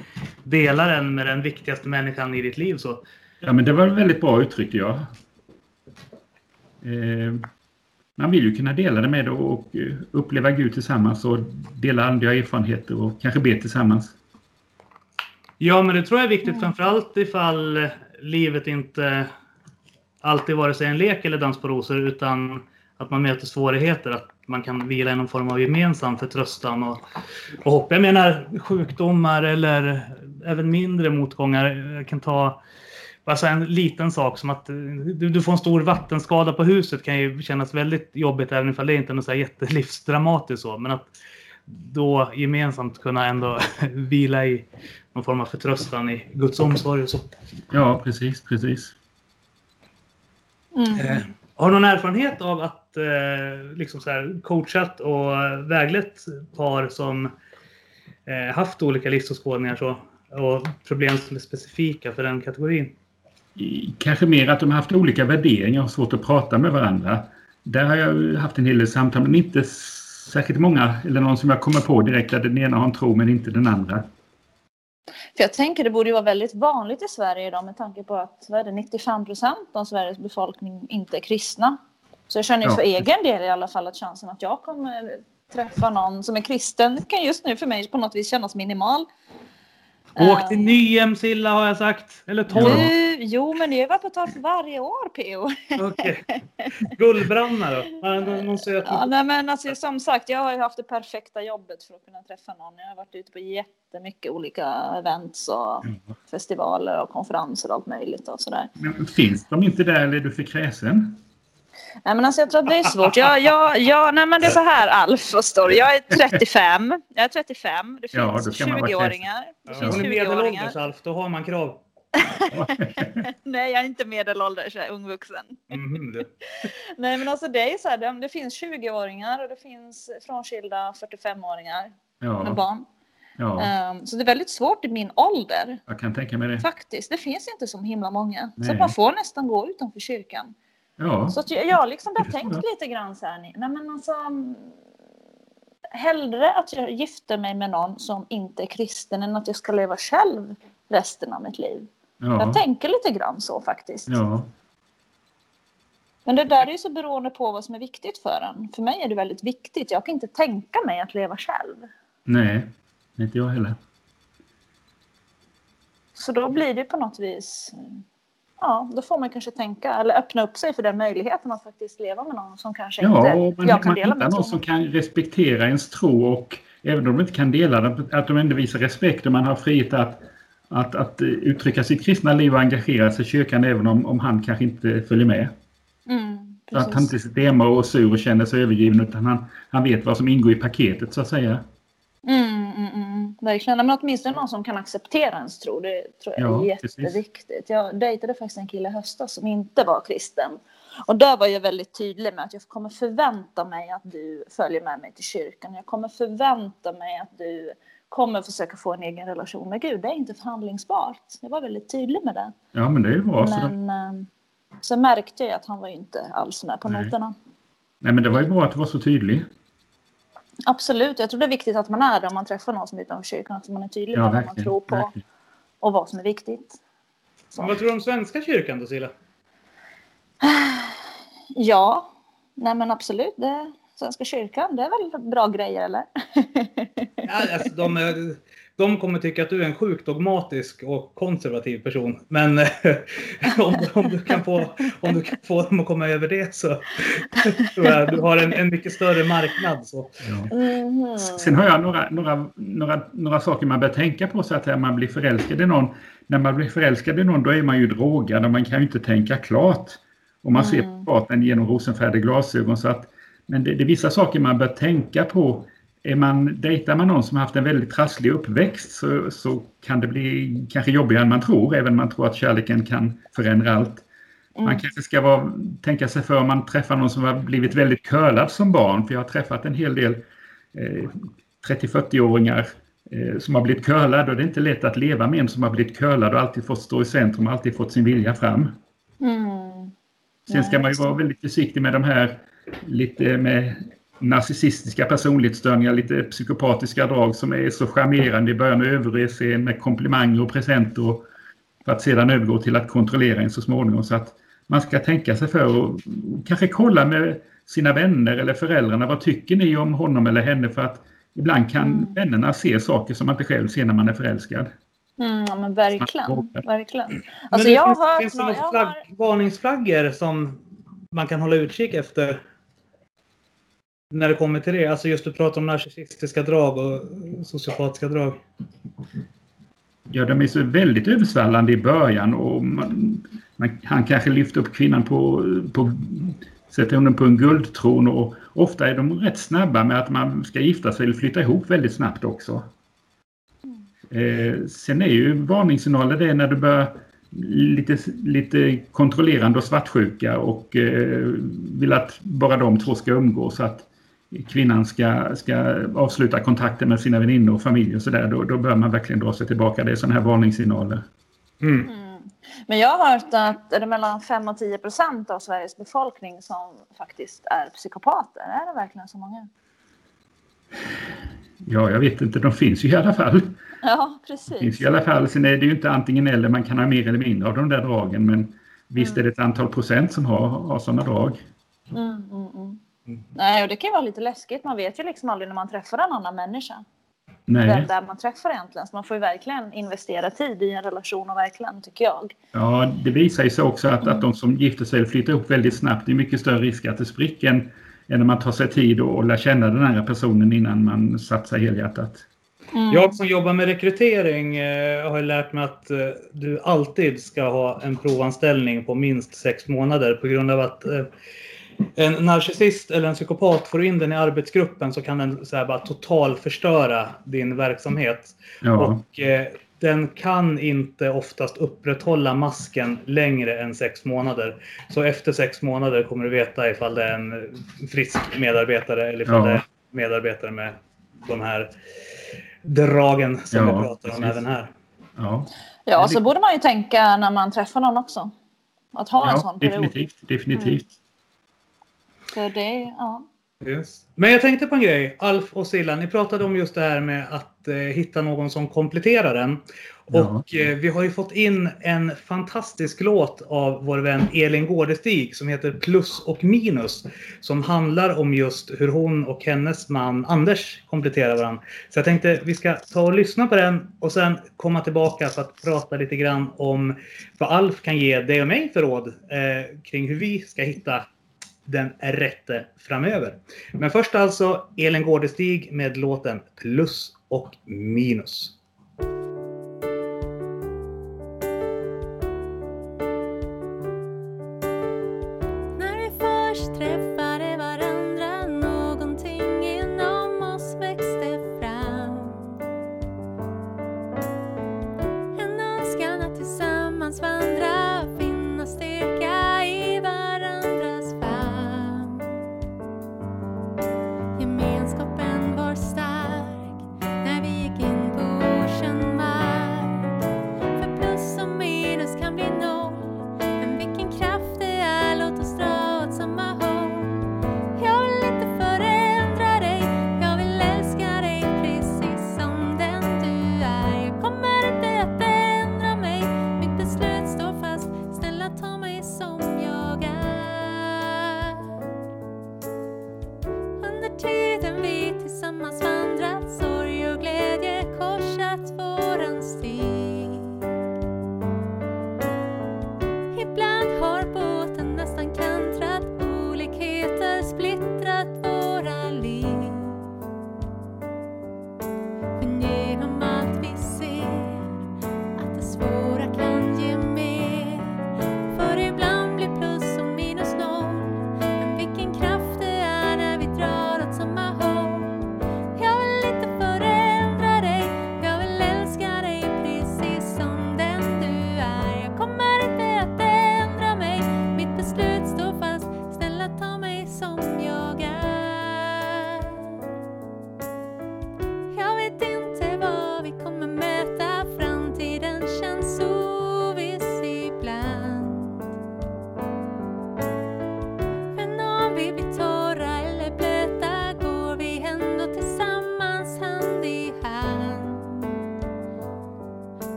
dela den med den viktigaste människan i ditt liv. Så. Ja, men det var väldigt bra uttryck, ja. Eh, man vill ju kunna dela det med och uppleva Gud tillsammans och dela andliga erfarenheter och kanske be tillsammans. Ja, men det tror jag är viktigt, framförallt ifall livet inte alltid vare sig en lek eller dans på rosor, utan att man möter svårigheter. Att man kan vila i någon form av gemensam förtröstan och, och hopp. Jag menar sjukdomar eller även mindre motgångar. Jag kan ta alltså en liten sak som att du, du, får en stor vattenskada på huset kan ju kännas väldigt jobbigt även om det inte är något så här jättelivsdramatiskt så. Men att då gemensamt kunna ändå [LAUGHS] vila i någon form av förtröstan i Guds omsorg och så. Ja, precis, precis. Mm. Eh, har du någon erfarenhet av att eh, liksom så här, coachat och väglett par som eh, haft olika livsåskådningar så, och problem som är specifika för den kategorin? Kanske mer att de har haft olika värderingar och svårt att prata med varandra. Där har jag haft en hel del samtal, men inte särskilt många, eller någon som jag kommer på direkt, där den ena har en tro men inte den andra. För jag tänker det borde ju vara väldigt vanligt i Sverige idag med tanke på att vad är det, 95 procent av Sveriges befolkning inte är kristna. Så jag känner ju ja. för egen del i alla fall att chansen att jag kommer träffa någon som är kristen kan just nu för mig på något vis kännas minimal. Åk till Nyhemsilla har jag sagt. Eller Torp. Du, jo, men är väl på torp varje år, P.O. Okej. Okay. Gullbranna då? Någon söt... ja, nej, men alltså, som sagt, jag har ju haft det perfekta jobbet för att kunna träffa någon. Jag har varit ute på jättemycket olika events och mm. festivaler och konferenser och allt möjligt och sådär. Men finns de inte där eller är du för kräsen? Nej, men alltså, jag tror att det är svårt. Jag, jag, jag, nej, men det är så här, Alf, förstår du. Jag är 35. Jag är 35. Det finns ja, 20-åringar. Det finns 20-åringar. Alf, då har man krav. [LAUGHS] nej, jag är inte medelålders, jag är ungvuxen. Mm, [LAUGHS] nej, men alltså det är så här, det, finns 20-åringar och det finns frånskilda 45-åringar ja. med barn. Ja. Um, så det är väldigt svårt i min ålder. Jag kan tänka mig det. Faktiskt, det finns inte så himla många. Nej. Så man får nästan gå utanför kyrkan. Ja. Så jag, jag liksom har tänkt lite grann så här. Nej, men alltså, hellre att jag gifter mig med någon som inte är kristen än att jag ska leva själv resten av mitt liv. Ja. Jag tänker lite grann så faktiskt. Ja. Men det där är ju så beroende på vad som är viktigt för en. För mig är det väldigt viktigt. Jag kan inte tänka mig att leva själv. Nej, inte jag heller. Så då blir det på något vis ja, då får man kanske tänka eller öppna upp sig för den möjligheten att faktiskt leva med någon som kanske ja, inte man, jag kan man dela med. någon som kan respektera ens tro och även om de inte kan dela den, att de ändå visar respekt och man har frihet att, att, att uttrycka sitt kristna liv och engagera sig i kyrkan även om, om han kanske inte följer med. Mm, att han inte sitter hemma och sur och känner sig övergiven utan han, han vet vad som ingår i paketet så att säga. Verkligen. Men åtminstone någon som kan acceptera ens tro. Det tror jag är ja, jätteviktigt. Precis. Jag dejtade faktiskt en kille i höstas som inte var kristen. Och där var jag väldigt tydlig med att jag kommer förvänta mig att du följer med mig till kyrkan. Jag kommer förvänta mig att du kommer försöka få en egen relation med Gud. Det är inte förhandlingsbart. Jag var väldigt tydlig med det. Ja, men det är bra. Men så, så märkte jag att han var inte alls med på Nej. noterna. Nej, men det var ju bra att du var så tydlig. Absolut, jag tror det är viktigt att man är det om man träffar någon som är utanför kyrkan, att man är tydlig med vad man tror på. Verkligen. och vad som är viktigt. Men vad tror du om Svenska kyrkan då, Silla? [SIGHS] Ja, nej men absolut. Det, Svenska kyrkan, det är väl bra grejer eller? [LAUGHS] Ja, alltså, de, är- de kommer tycka att du är en sjukt dogmatisk och konservativ person. Men eh, [LAUGHS] om, om, du kan få, om du kan få dem att komma över det så tror jag du har en, en mycket större marknad. Så. Ja. Mhm. Sen har jag några, några, några, några saker man bör tänka på så att när man blir förälskad i någon. När man blir förälskad i någon då är man ju drogad och man kan ju inte tänka klart. Och man ser på partnern genom rosenfärgade glasögon. Så att, men det, det är vissa saker man bör tänka på. Är man, dejtar man någon som har haft en väldigt trasslig uppväxt så, så kan det bli kanske jobbigare än man tror. Även om man tror att kärleken kan förändra allt. Man kanske ska vara, tänka sig för om man träffar någon som har blivit väldigt curlad som barn. För jag har träffat en hel del eh, 30-40-åringar eh, som har blivit curlad och det är inte lätt att leva med en som har blivit curlad och alltid fått stå i centrum och alltid fått sin vilja fram. Mm. Sen ska man ju vara väldigt försiktig med de här lite med narcissistiska personlighetsstörningar, lite psykopatiska drag som är så charmerande i början och överöser en med komplimanger och presenter och för att sedan övergå till att kontrollera en så småningom. Så att man ska tänka sig för och kanske kolla med sina vänner eller föräldrarna. Vad tycker ni om honom eller henne? För att ibland kan vännerna se saker som man inte själv ser när man är förälskad. Mm, ja, men verkligen. verkligen. Men Alltså, det jag finns, har hört finns det nå- några jag flagg, har- varningsflaggor som man kan hålla utkik efter? När det kommer till det. Alltså just du pratar om narcissistiska drag och sociopatiska drag. Ja, de är så väldigt översvallande i början och man, man, han kanske lyfter upp kvinnan på, på sätter honom på en guldtron och ofta är de rätt snabba med att man ska gifta sig eller flytta ihop väldigt snabbt också. Eh, sen är ju varningssignaler det när du börjar lite, lite kontrollerande och svartsjuka och eh, vill att bara de två ska umgås. Så att kvinnan ska, ska avsluta kontakten med sina väninnor och familj och sådär. Då, då bör man verkligen dra sig tillbaka. Det är sådana här varningssignaler. Mm. Men jag har hört att är det mellan 5 och 10 procent av Sveriges befolkning som faktiskt är psykopater. Är det verkligen så många? Ja, jag vet inte. De finns ju i alla fall. [LAUGHS] Ja, finns precis. i alla fall. Sen är det ju inte antingen eller. Man kan ha mer eller mindre av de där dragen. Men visst är det ett antal procent som har, har sådana drag. Mm, mm, mm. Nej, och det kan ju vara lite läskigt. Man vet ju liksom aldrig när man träffar en annan människa. Vem Nej. det är man träffar egentligen. Så man får ju verkligen investera tid i en relation och verkligen, tycker jag. Ja, det visar ju sig också att, att de som gifter sig eller flyttar ihop väldigt snabbt, det är mycket större risk att det spricker än, än när man tar sig tid och, och lär känna den här personen innan man satsar helhjärtat. Jag som jobbar med rekrytering eh, har ju lärt mig att eh, du alltid ska ha en provanställning på minst sex månader på grund av att eh, en narcissist eller en psykopat får du in den i arbetsgruppen så kan den så här, bara totalförstöra din verksamhet. Ja, Och eh, den kan inte oftast upprätthålla masken längre än sex månader. Så efter sex månader kommer du veta ifall det är en frisk medarbetare eller ifall Ja. det är medarbetare med de här dragen som Ja, vi pratar om precis. även här. ja, Ja, så borde man ju tänka när man träffar någon också. Att ha en ja sån period. definitivt. definitivt. För det, ja. Yes. Men jag tänkte på en grej. Alf och Silla, ni pratade om just det här med att eh, hitta någon som kompletterar en. Ja. Och eh, vi har ju fått in en fantastisk låt av vår vän Elin Gårdestig som heter Plus och minus. Som handlar om just hur hon och hennes man Anders kompletterar varandra. Så jag tänkte vi ska ta och lyssna på den och sen komma tillbaka för att prata lite grann om vad Alf kan ge dig och mig för råd eh, kring hur vi ska hitta den rätte framöver. Men först alltså Elin Gårdestig med låten Plus och minus.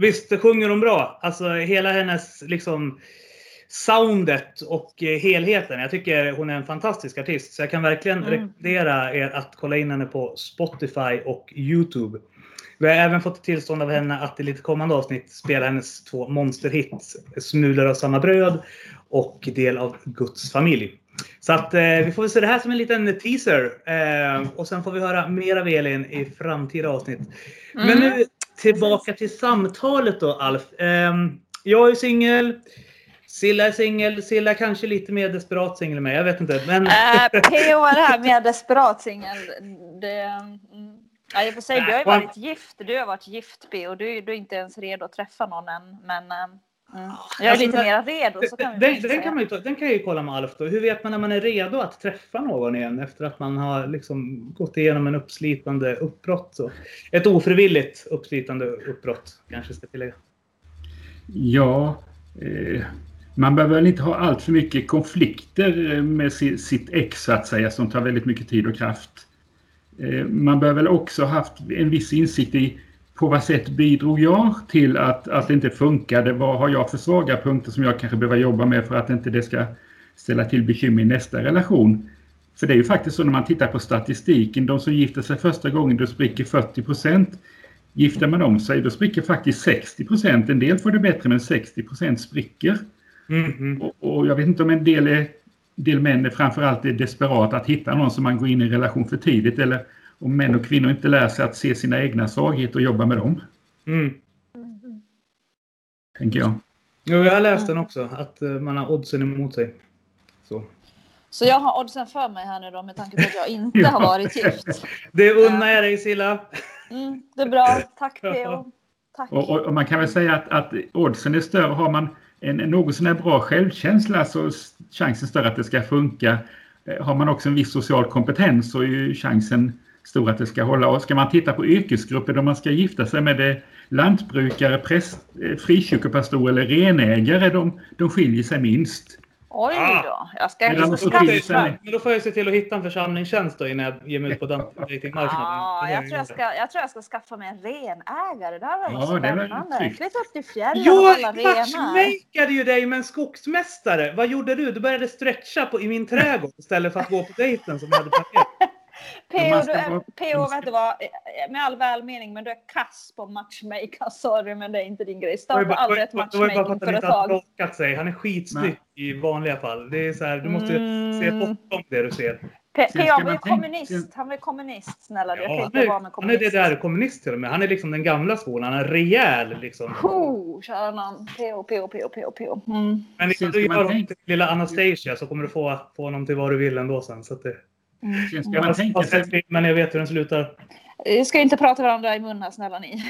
Visst sjunger hon bra. Alltså hela hennes liksom soundet och eh, helheten. Jag tycker hon är en fantastisk artist. Så jag kan verkligen Mm. rekommendera er att kolla in henne på Spotify och Youtube. Vi har även fått tillstånd av henne att i lite kommande avsnitt spela hennes två monsterhits Smulor av samma bröd och Del av Guds familj. Så att eh, vi får väl se det här som en liten teaser. Eh, och sen får vi höra mer av Elin i framtida avsnitt. Men Mm. nu tillbaka till samtalet då Alf. Eh, jag är singel. Silla är singel. Silla kanske lite mer desperat singel än mig. Jag vet inte. Men... Äh, [LAUGHS] PO är det här med desperat singel. Det, mm. ja, jag får säga, du har ju varit gift. Du har varit gift PO. Du, du är inte ens redo att träffa någon än. Men eh, mm. jag är Alltså, lite mer redo. Så kan Den, den, kan man ju den kan jag ju kolla med Alf då. Hur vet man när man är redo att träffa någon igen efter att man har liksom gått igenom en uppslitande uppbrott? Så. Ett ofrivilligt uppslitande uppbrott kanske ska tillägga. Ja, eh, man behöver väl inte ha allt för mycket konflikter eh, med si, sitt ex så att säga som tar väldigt mycket tid och kraft. Eh, man behöver väl också haft en viss insikt i på vad sätt bidrog jag till att, att det inte funkade? Vad har jag för svaga punkter som jag kanske behöver jobba med för att inte det ska ställa till bekymmer i nästa relation? För det är ju faktiskt så när man tittar på statistiken, de som gifter sig första gången, då spricker 40 procent. Gifter man om sig, då spricker faktiskt 60 procent. En del får det bättre, men 60 procent spricker. Mhm. Och, och jag vet inte om en del, är, del män är framförallt är desperata att hitta någon som man går in i relation för tidigt. Eller om män och kvinnor inte lär sig att se sina egna svagheter och jobba med dem. Mm. Tänker jag. Jo, jag har läst den också. Att eh, man har oddsen emot sig. Så. Så jag har oddsen för mig här nu då med tanke på att jag inte har [LAUGHS] varit gift. Det unnar jag dig Silla. Mm, det är bra. Tack PO. Tack. Och, och, och man kan väl säga att, att oddsen är större. Har man en, en något sån bra självkänsla så är chansen större att det ska funka. Eh, Har man också en viss social kompetens så är ju chansen stor att det ska hålla. Och ska man titta på yrkesgrupper då man ska gifta sig med det lantbrukare, präst, eh, frikyrkopastor eller renägare, de, de skiljer sig minst. Oj då. Jag ska, Men jag ska skaffa... skilja sig. Men då får jag se till att hitta en församlingstjänst då innan jag ger mig ut på datingmarknaden. [LAUGHS] Ja, Det jag tror jag, ska, jag tror jag ska skaffa mig en renägare. Det här var Ja, spännande. Flytta upp till fjällen och Jag hålla renar. matchmakade ju dig med en skogsmästare. Vad gjorde du? Du började stretcha på, i min trädgård istället för att gå på dejten som jag hade planerat. PO, du är, PO vet du vad, med all välmening, men du är kass på matchmaker. [LAUGHS] Sorry, men det är inte din grej. Starta aldrig ett att han inte matchmakingföretag. sig. Han är skitsnygg i vanliga fall. Det är så här, du måste Mm. se bortom det du ser. P- Sen PO ska var ju kommunist. Han var kommunist, snälla. du. Ja, han, vara med är, han är det kommunist. där kommunist till och med. Han är liksom den gamla skolan. Han är rejäl liksom. Oh, kära namn. PO, PO, PO, PO, PO. Mm. Men ska du gör honom till lilla Anastasia så kommer du få, få honom till vad du vill ändå sen. Så att det, Sen ska jag man har tänka sig, filmen, jag vet hur den slutar. Vi ska inte prata varandra i mun här, snälla ni.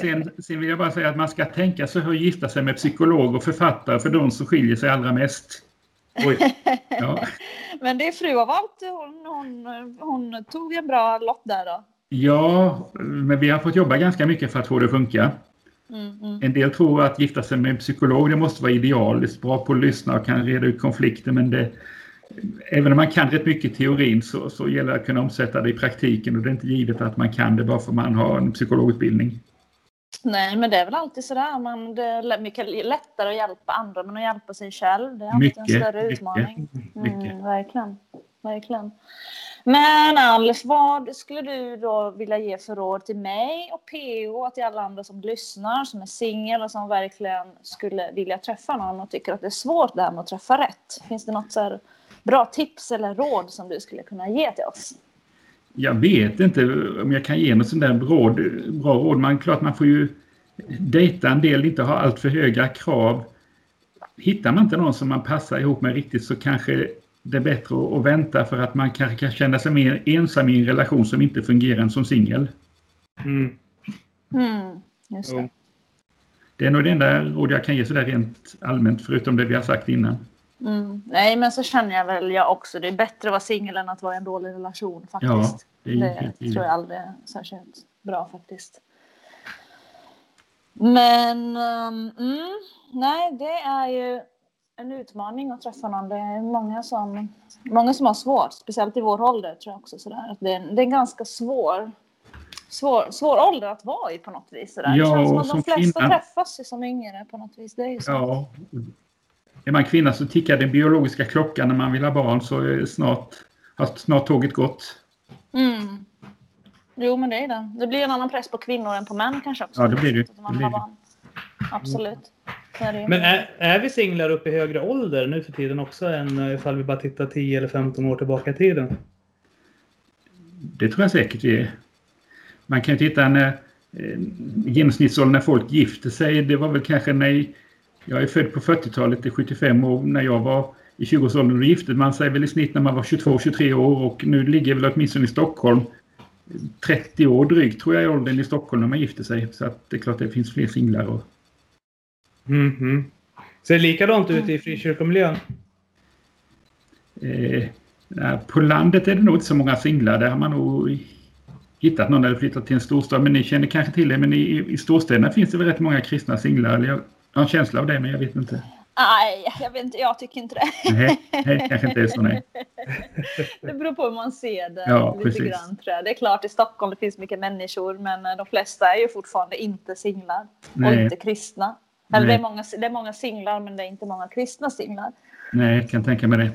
Sen, sen vill jag bara säga att man ska tänka sig hur att gifta sig med psykolog och författare för de som skiljer sig allra mest. Oj. [LAUGHS] Ja. Men det är fru av allt. Hon, hon, hon tog en bra lott där då. Ja, men vi har fått jobba ganska mycket för att få det att funka. Mm, mm. En del tror att gifta sig med en psykolog, det måste vara idealiskt, bra på att lyssna och kan reda ut konflikter, men det, även om man kan rätt mycket i teorin så, så gäller det att kunna omsätta det i praktiken och det är inte givet att man kan det bara för att man har en psykologutbildning. Nej, men det är väl alltid sådär. Man, det är mycket lättare att hjälpa andra men att hjälpa sig själv. Det är alltid en Mycket, större mycket, utmaning. mycket. Mm, verkligen. verkligen. Men Alf, vad skulle du då vilja ge för råd till mig och PO och till alla andra som lyssnar, som är singel och som verkligen skulle vilja träffa någon och tycker att det är svårt det här med att träffa rätt? Finns det något så här bra tips eller råd som du skulle kunna ge till oss? Jag vet inte om jag kan ge något sånt där bra, bra råd. Man, klart man får ju dejta en del, inte ha allt för höga krav. Hittar man inte någon som man passar ihop med riktigt så kanske det är bättre att, vänta för att man kanske kan känna sig mer ensam i en relation som inte fungerar än som singel. Mm. Mm, det. Det är nog det enda råd jag kan ge sådär rent allmänt förutom det vi har sagt innan. Mm. Nej, men så känner jag väl jag också. Det är bättre att vara singel än att vara i en dålig relation faktiskt. Ja, det det givet. tror jag aldrig är särskilt bra faktiskt. Men um, mm, nej, det är ju en utmaning att träffa någon. Det är många som, många som har svårt, speciellt i vår ålder tror jag också sådär. Att det, är, det är en ganska svår svår, svår ålder att vara i på något vis. Sådär. Ja, det känns som att de flesta kvinna- träffas ju som yngre på något vis. Det är ju så. Ja. Är man kvinna så tickar den biologiska klockan när man vill ha barn så är snart, har snart tåget gått. Mm. Jo, men det är det. Det blir en annan press på kvinnor än på män kanske också. Ja, det blir det. Att man Det blir har det. barn. Absolut. Men är, är vi singlar upp i högre ålder nu för tiden också än eh, ifall vi bara tittar 10 eller 15 år tillbaka i tiden? Det tror jag säkert vi är. Man kan ju titta när eh, genomsnittsåldern när folk gifter sig. Det var väl kanske när jag är född på 40-talet, är 75 år. När jag var i 20-årsåldern då gifte man sig väl i snitt när man var 22-23 år och nu ligger väl åtminstone i Stockholm 30 år drygt tror jag i åldern i Stockholm när man gifter sig. Så att det är klart det finns fler singlar. Och, Mhm. Ser det likadant ut i frikyrkomiljön? eh, på landet är det nog inte så många singlar. Där har man nog hittat någon eller flyttat till en storstad. Men ni känner kanske till det. Men i, i storstäderna finns det väl rätt många kristna singlar. Eller jag har en känsla av det, men jag vet inte. Nej, jag, vet inte, jag tycker inte det. Nej, nej kanske inte är så. Nej. [LAUGHS] Det beror på hur man ser det. Ja, lite precis. grann, tror jag. Det är klart i Stockholm det finns mycket människor men eh, de flesta är ju fortfarande inte singlar. Och Nej. inte kristna. Eller det är, många, det är många singlar men det är inte många kristna singlar. nej, jag kan tänka mig det.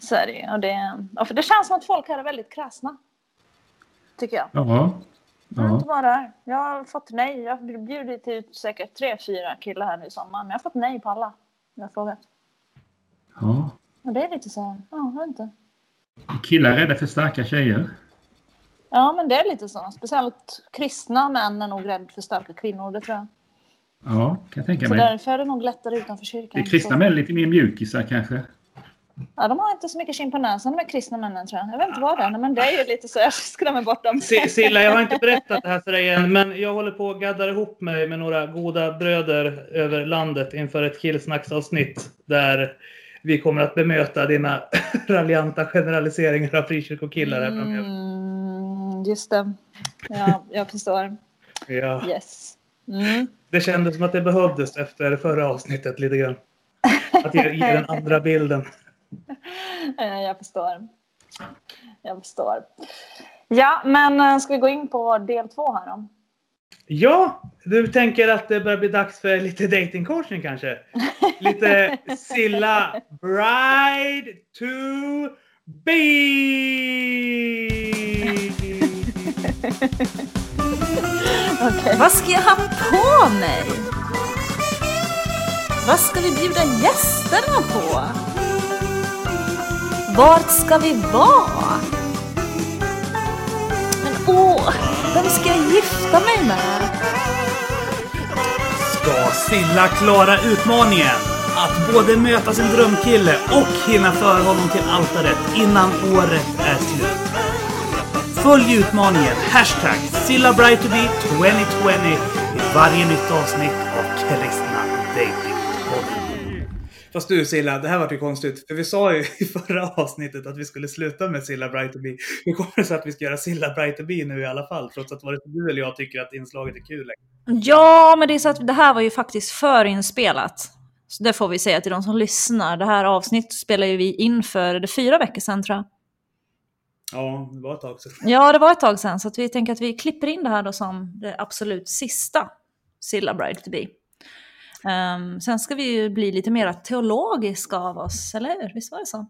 Så är det ju. Och det, och för det känns som att folk här är väldigt krasna. Tycker jag. Ja. Jag har inte där. Jag har fått nej. Jag har bjudit ut säkert tre, fyra killar här nu i sommar. Men jag har fått nej på alla. Jag har frågat. ja. Och det är lite så här, ja, jag inte. Killar är rädda för starka tjejer. Ja, men det är lite så. Speciellt kristna män är nog rädda för starka kvinnor, det tror jag. Ja, kan jag tänka Så mig. därför är det nog lättare utanför kyrkan. Det kristna Så- män är lite mer mjukisar kanske. Ja, de har inte så mycket näsan, de är kristna männen tror jag. Jag vet inte vad det är, men det är ju lite så. Jag skrämmer bort dem. Si- Silla, jag har inte berättat det här för dig än, men jag håller på att gaddar ihop mig med några goda bröder över landet inför ett killsnacksavsnitt där vi kommer att bemöta dina [LAUGHS] raljanta generaliseringar av frikyrkokillar här framöver. Mm, just det. Ja, jag förstår. Ja, Yes. Mm. det kändes som att det behövdes efter förra avsnittet lite grann. Att ge, ge den andra bilden. Eh, Jag förstår. Jag förstår. Ja, men eh, ska vi gå in på del två här då? Ja, du tänker att det börjar bli dags för lite datingcoaching kanske? Lite [LAUGHS] Silla Bride to be! Okej. Vad ska jag ha på mig? Vad ska vi bjuda gästerna på? Vart ska vi vara? Men åh, vem ska jag gifta mig med? Ska Silla klara utmaningen? Att både möta sin drömkille och hinna föra honom till altaret innan året är slut. Följ utmaningen hashtag SillaBrightToBe 2020 i varje nytt avsnitt av Kristna Dating. Fast du Silla, det här var ju konstigt. För vi sa ju [LAUGHS] i förra avsnittet att vi skulle sluta med Silla Bright to Be. Hur kommer det sig att vi ska göra Silla Bright to Be nu i alla fall? Trots att sig du eller jag tycker att inslaget är kul längre. Ja, men det är så att det här var ju faktiskt förinspelat. Så det får vi säga till de som lyssnar. Det här avsnittet spelade ju vi in för det fyra veckor sedan tror jag. Ja, det var ett tag sedan. Ja, det var ett tag sedan. Så vi tänker att vi klipper in det här då som det absolut sista Silla Bride to be. Ehm, sen ska vi ju bli lite mer teologiska av oss, eller hur? Visst var det så?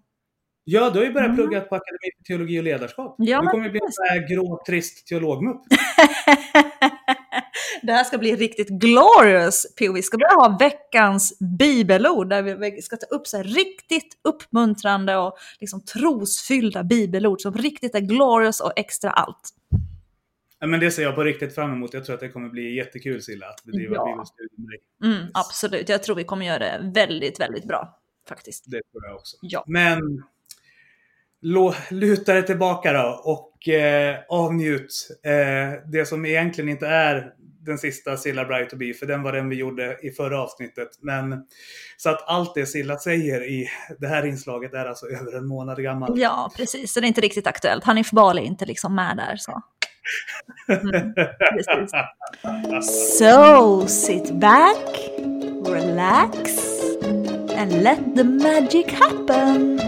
Ja, du har ju börjat Mm. plugga på Akademi för teologi och ledarskap. Ja, du kommer ju bli en sån här grå, trist teologmupp. [LAUGHS] det här ska bli riktigt glorious, P.O. Vi ska börja ha veckans bibelord där vi ska ta upp så riktigt uppmuntrande och liksom trosfyllda bibelord som riktigt är glorious och extra allt. Men det ser jag på riktigt fram emot. Jag tror att det kommer bli jättekul Silla, att bedriva Ja. bibelstudier med dig. Mm, absolut, jag tror vi kommer göra det väldigt, väldigt bra faktiskt. Det tror jag också. Ja. Men luta dig tillbaka då och eh, avnjut eh, det som egentligen inte är den sista Silla Bright to be, för den var den vi gjorde i förra avsnittet. Men så att allt det Silla säger i det här inslaget är alltså över en månad gammalt. Ja, precis. Så det är inte riktigt aktuellt. Hanif Bali är inte liksom med där. Så. Mm. [LAUGHS] So, sit back, relax and let the magic happen.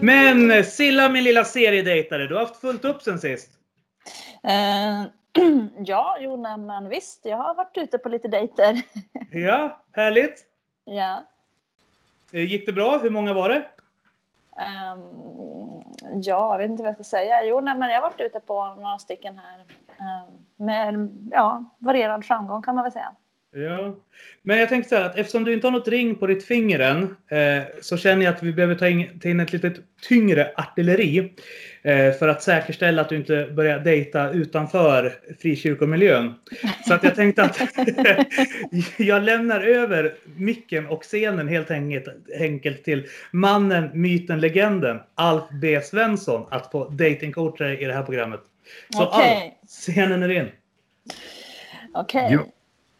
Men Silla min lilla seriedejtare, du har haft fullt upp sen sist. Eh, [CLEARS THROAT] ja, jo, nej, men visst. Jag har varit ute på lite dejter. [LAUGHS] Ja, härligt. ja. Eh, gick det bra? Hur många var det? Um, ja, jag vet inte vad jag ska säga. Jo, nej, men jag har varit ute på några stycken här. um, med ja, varierad framgång kan man väl säga. Ja. Men jag tänkte så här att eftersom du inte har något ring på ditt finger än eh, så känner jag att vi behöver ta in, ta in ett lite tyngre artilleri eh, för att säkerställa att du inte börjar dejta utanför frikyrkomiljön. Så att jag tänkte att [LAUGHS] jag lämnar över micken och scenen helt enkelt, enkelt till mannen, myten, legenden Alf B Svensson att få datingcoacha i det här programmet. Så Okej. Alf, scenen är din. Okej. Ja,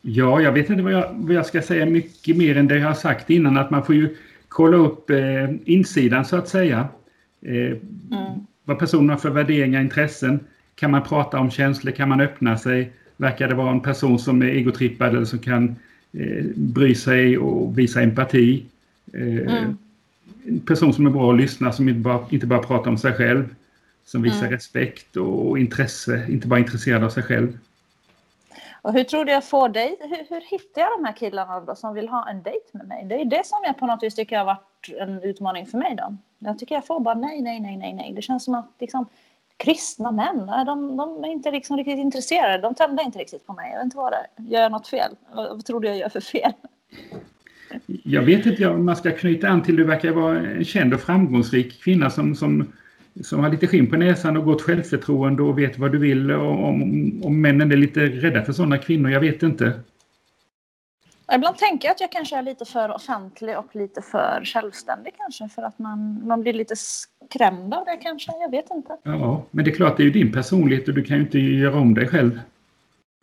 ja, jag vet inte vad jag, vad jag ska säga mycket mer än det jag har sagt innan. Att man får ju kolla upp eh, insidan så att säga. Eh, Mm. Vad personen har för värderingar, intressen. Kan man prata om känslor? Kan man öppna sig? Verkar det vara en person som är egotrippad eller som kan eh, bry sig och visa empati? Eh, Mm. En person som är bra att lyssna, som inte bara, inte bara pratar om sig själv. Som visar Mm. respekt och intresse, inte bara intresserad av sig själv. Och hur tror du jag får dig? Hur, hur hittar jag de här killarna då som vill ha en dejt med mig? Det är det som jag på något vis tycker har varit en utmaning för mig då. Jag tycker jag får bara nej, nej, nej, nej, nej. Det känns som att liksom kristna män, de, de är inte liksom riktigt intresserade. De tänder inte riktigt på mig. Jag vet inte vad det är. Gör jag något fel? Vad, vad tror du jag gör för fel? Jag vet inte om man ska knyta an till, du verkar vara en känd och framgångsrik kvinna som, som, som har lite skinn på näsan och gott självförtroende och vet vad du vill. Och om, om männen är lite rädda för sådana kvinnor, jag vet inte. Ibland tänker jag att jag kanske är lite för offentlig och lite för självständig kanske. För att man, man blir lite skrämd av det kanske. Jag vet inte. Ja, men det är klart, det är ju din personlighet och du kan ju inte göra om dig själv.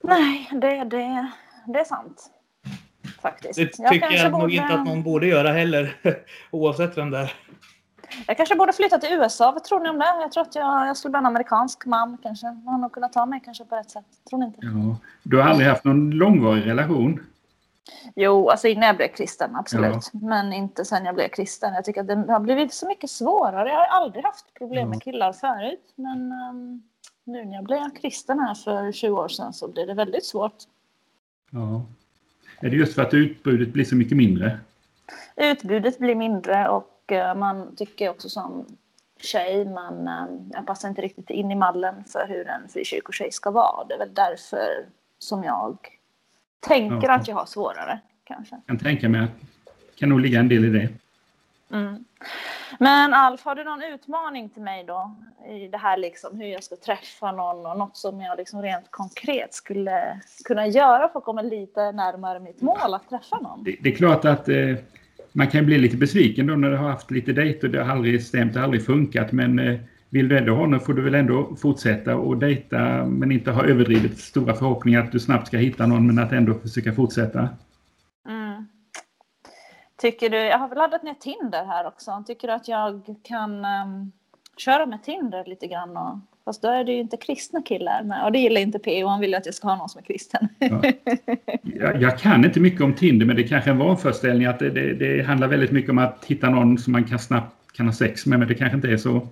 Nej, det, det, det är sant. Faktiskt. Det Jag tycker kanske jag nog borde- inte att någon borde göra heller. [LAUGHS] Oavsett vem det är. Jag kanske borde flytta till USA. Vad tror ni om det? Jag tror att jag, jag skulle bli en amerikansk man kanske. Man har nog kunnat ta mig kanske på rätt sätt. Tror ni inte? Ja. Du har aldrig haft någon långvarig relation? Jo, alltså innan jag blev kristen, absolut. Men inte sen jag blev kristen. Jag tycker att det har blivit så mycket svårare. Jag har aldrig haft problem med killar förut. Men ehm, nu när jag blev kristen här för 20 år sedan så blev det väldigt svårt. Ja. Är det just för att utbudet blir så mycket mindre? Utbudet blir mindre och man tycker också som tjej, man, eh, jag passar inte riktigt in i mallen för hur en frikyrkotjej ska vara. Det är väl därför som jag tänker Ja. att jag har svårare kanske. Jag kan tänka mig att det kan nog ligga en del i det. Mm. Men Alf, har du någon utmaning till mig då? I det här liksom hur jag ska träffa någon och något som jag liksom rent konkret skulle kunna göra för att komma lite närmare mitt mål att träffa någon? Det, det är klart att eh, man kan bli lite besviken då när du har haft lite dejter. Det har aldrig stämt, det har aldrig funkat. Men eh, vill du ändå ha honom får du väl ändå fortsätta och dejta men inte ha överdrivet stora förhoppningar att du snabbt ska hitta någon men att ändå försöka fortsätta. Mm. Tycker du, jag har väl laddat ner Tinder här också. Tycker du att jag kan um, köra med Tinder lite grann? Och, fast då är det ju inte kristna killar med. Och det gillar inte P.O. Han vill ju att jag ska ha någon som är kristen. Ja. Jag, jag kan inte mycket om Tinder men det kanske är en vanföreställning att det, det, det handlar väldigt mycket om att hitta någon som man kan snabbt kan ha sex med men det kanske inte är så.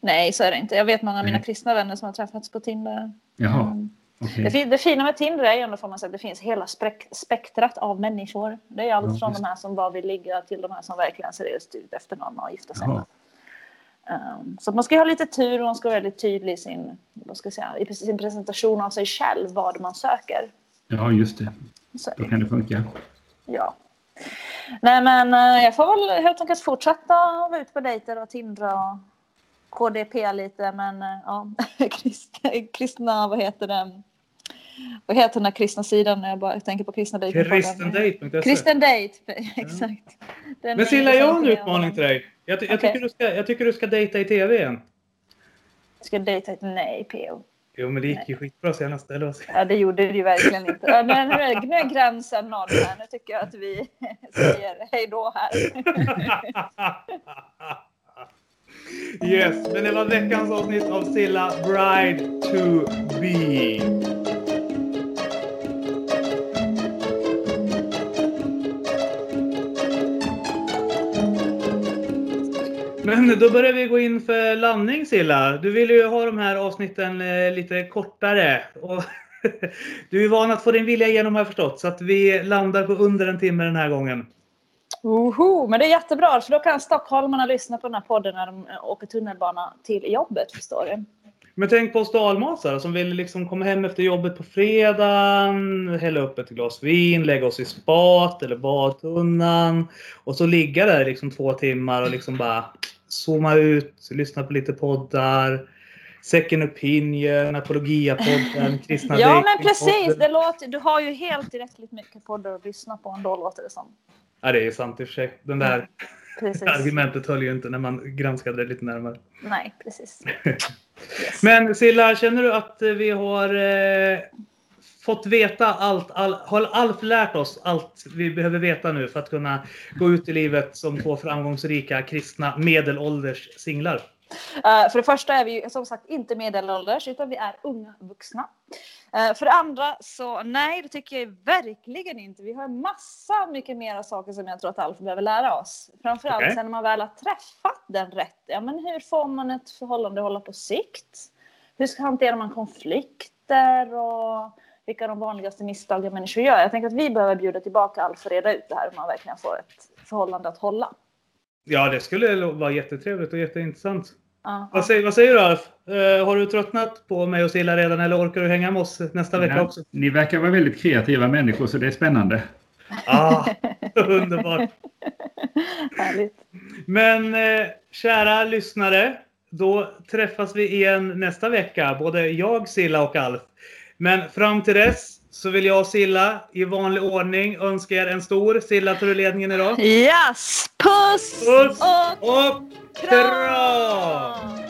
Nej, så är det inte. Jag vet många av mina Nej. kristna vänner som har träffats på Tinder. Jaha, Mm. okej. Det, det fina med Tinder är ju ändå får man säga att det finns hela spek- spektrat av människor. Det är allt Ja, från visst. de här som bara vill ligga till de här som verkligen seriöst ut efter någon och gifta sig. Jaha. Um, så man ska ha lite tur och man ska vara väldigt tydlig i sin, vad ska jag säga, i sin presentation av sig själv, vad man söker. Ja, just det. Så, Då kan det funka. ja. Nej men eh, jag får väl helt enkelt fortsätta vara ute på dejter och Tindra och KDP lite men eh, ja, [LAUGHS] kristna, kristna, vad heter det? Vad heter den här kristna sidan när jag bara tänker på kristna dejtingpodden? Kristendate.se. Kristen date, [LAUGHS] exakt. Den Men Silla, jag har en utmaning till dig. Jag, ty- jag, tycker, du ska, jag tycker du ska dejta i tv igen. Ska jag dejta ett nej, PO? Jo, men det gick ju skitbra senast. Eller Ja, det gjorde det ju verkligen inte. Ja, nu är, nu är gränsen nådd här. Nu tycker jag att vi [LAUGHS] säger hej då här. [LAUGHS] Yes, men det var veckans avsnitt av Silla Bride to be. Men då börjar vi gå in för landning Silla. Du vill ju ha de här avsnitten eh, lite kortare. Och [LAUGHS] du är van att få din vilja igenom har jag förstått. Så att vi landar på under en timme den här gången. Oho, men det är jättebra, för då kan stockholmarna lyssna på den här podden när de eh, åker tunnelbana till jobbet, förstår du. Men tänk på oss dalmasar som vill liksom komma hem efter jobbet på fredagen, hälla upp ett glas vin, lägga oss i spat eller badtunnan och så ligga där liksom två timmar och liksom bara zooma ut, lyssna på lite poddar. Second Opinion, Apologia-podden, [LAUGHS] Kristna Ja, men precis. Det låter, du har ju helt tillräckligt mycket poddar att lyssna på ändå, låter det som. Ja, det är sant i och för sig. Den där Precis. argumentet höll ju inte när man granskade det lite närmare. Nej, precis. [LAUGHS] Yes. Men Silla, känner du att vi har eh, fått veta allt, all, har Alf lärt oss allt vi behöver veta nu för att kunna gå ut i livet som två framgångsrika kristna medelålders singlar? Eh, för det första är vi ju som sagt inte medelålders, utan vi är unga vuxna. Eh, för det andra så nej, det tycker jag verkligen inte. Vi har massa mycket mera saker som jag tror att Alf behöver lära oss. Framförallt Okej. sen när man väl har träffat den rätt. Ja, men hur får man ett förhållande att hålla på sikt? Hur ska hanterar man konflikter och vilka de vanligaste misstagen människor gör? Jag tänker att vi behöver bjuda tillbaka Alf och reda ut det här hur man verkligen får ett förhållande att hålla. Ja, det skulle vara jättetrevligt och jätteintressant. Ja, Vad säger, vad säger du Alf? Eh, har du tröttnat på mig och Silla redan eller orkar du hänga med oss nästa vecka också? Ni verkar vara väldigt kreativa människor så det är spännande. Ah, [LAUGHS] underbart! härligt. Men eh, kära lyssnare, då träffas vi igen nästa vecka, både jag, Silla och Alf. Men fram till dess så vill jag och Silla i vanlig ordning önska er en stor Silla tar du ledningen idag. Yes! Puss! Puss och och kram!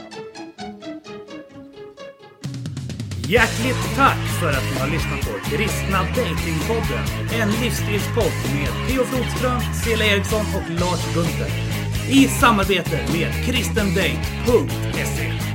Hjärtligt tack för att ni har lyssnat på Kristna Datingpodden. En livsstilspodd med Theo Flodström, Cela Eriksson och Lars Gunther. I samarbete med kristendate.se.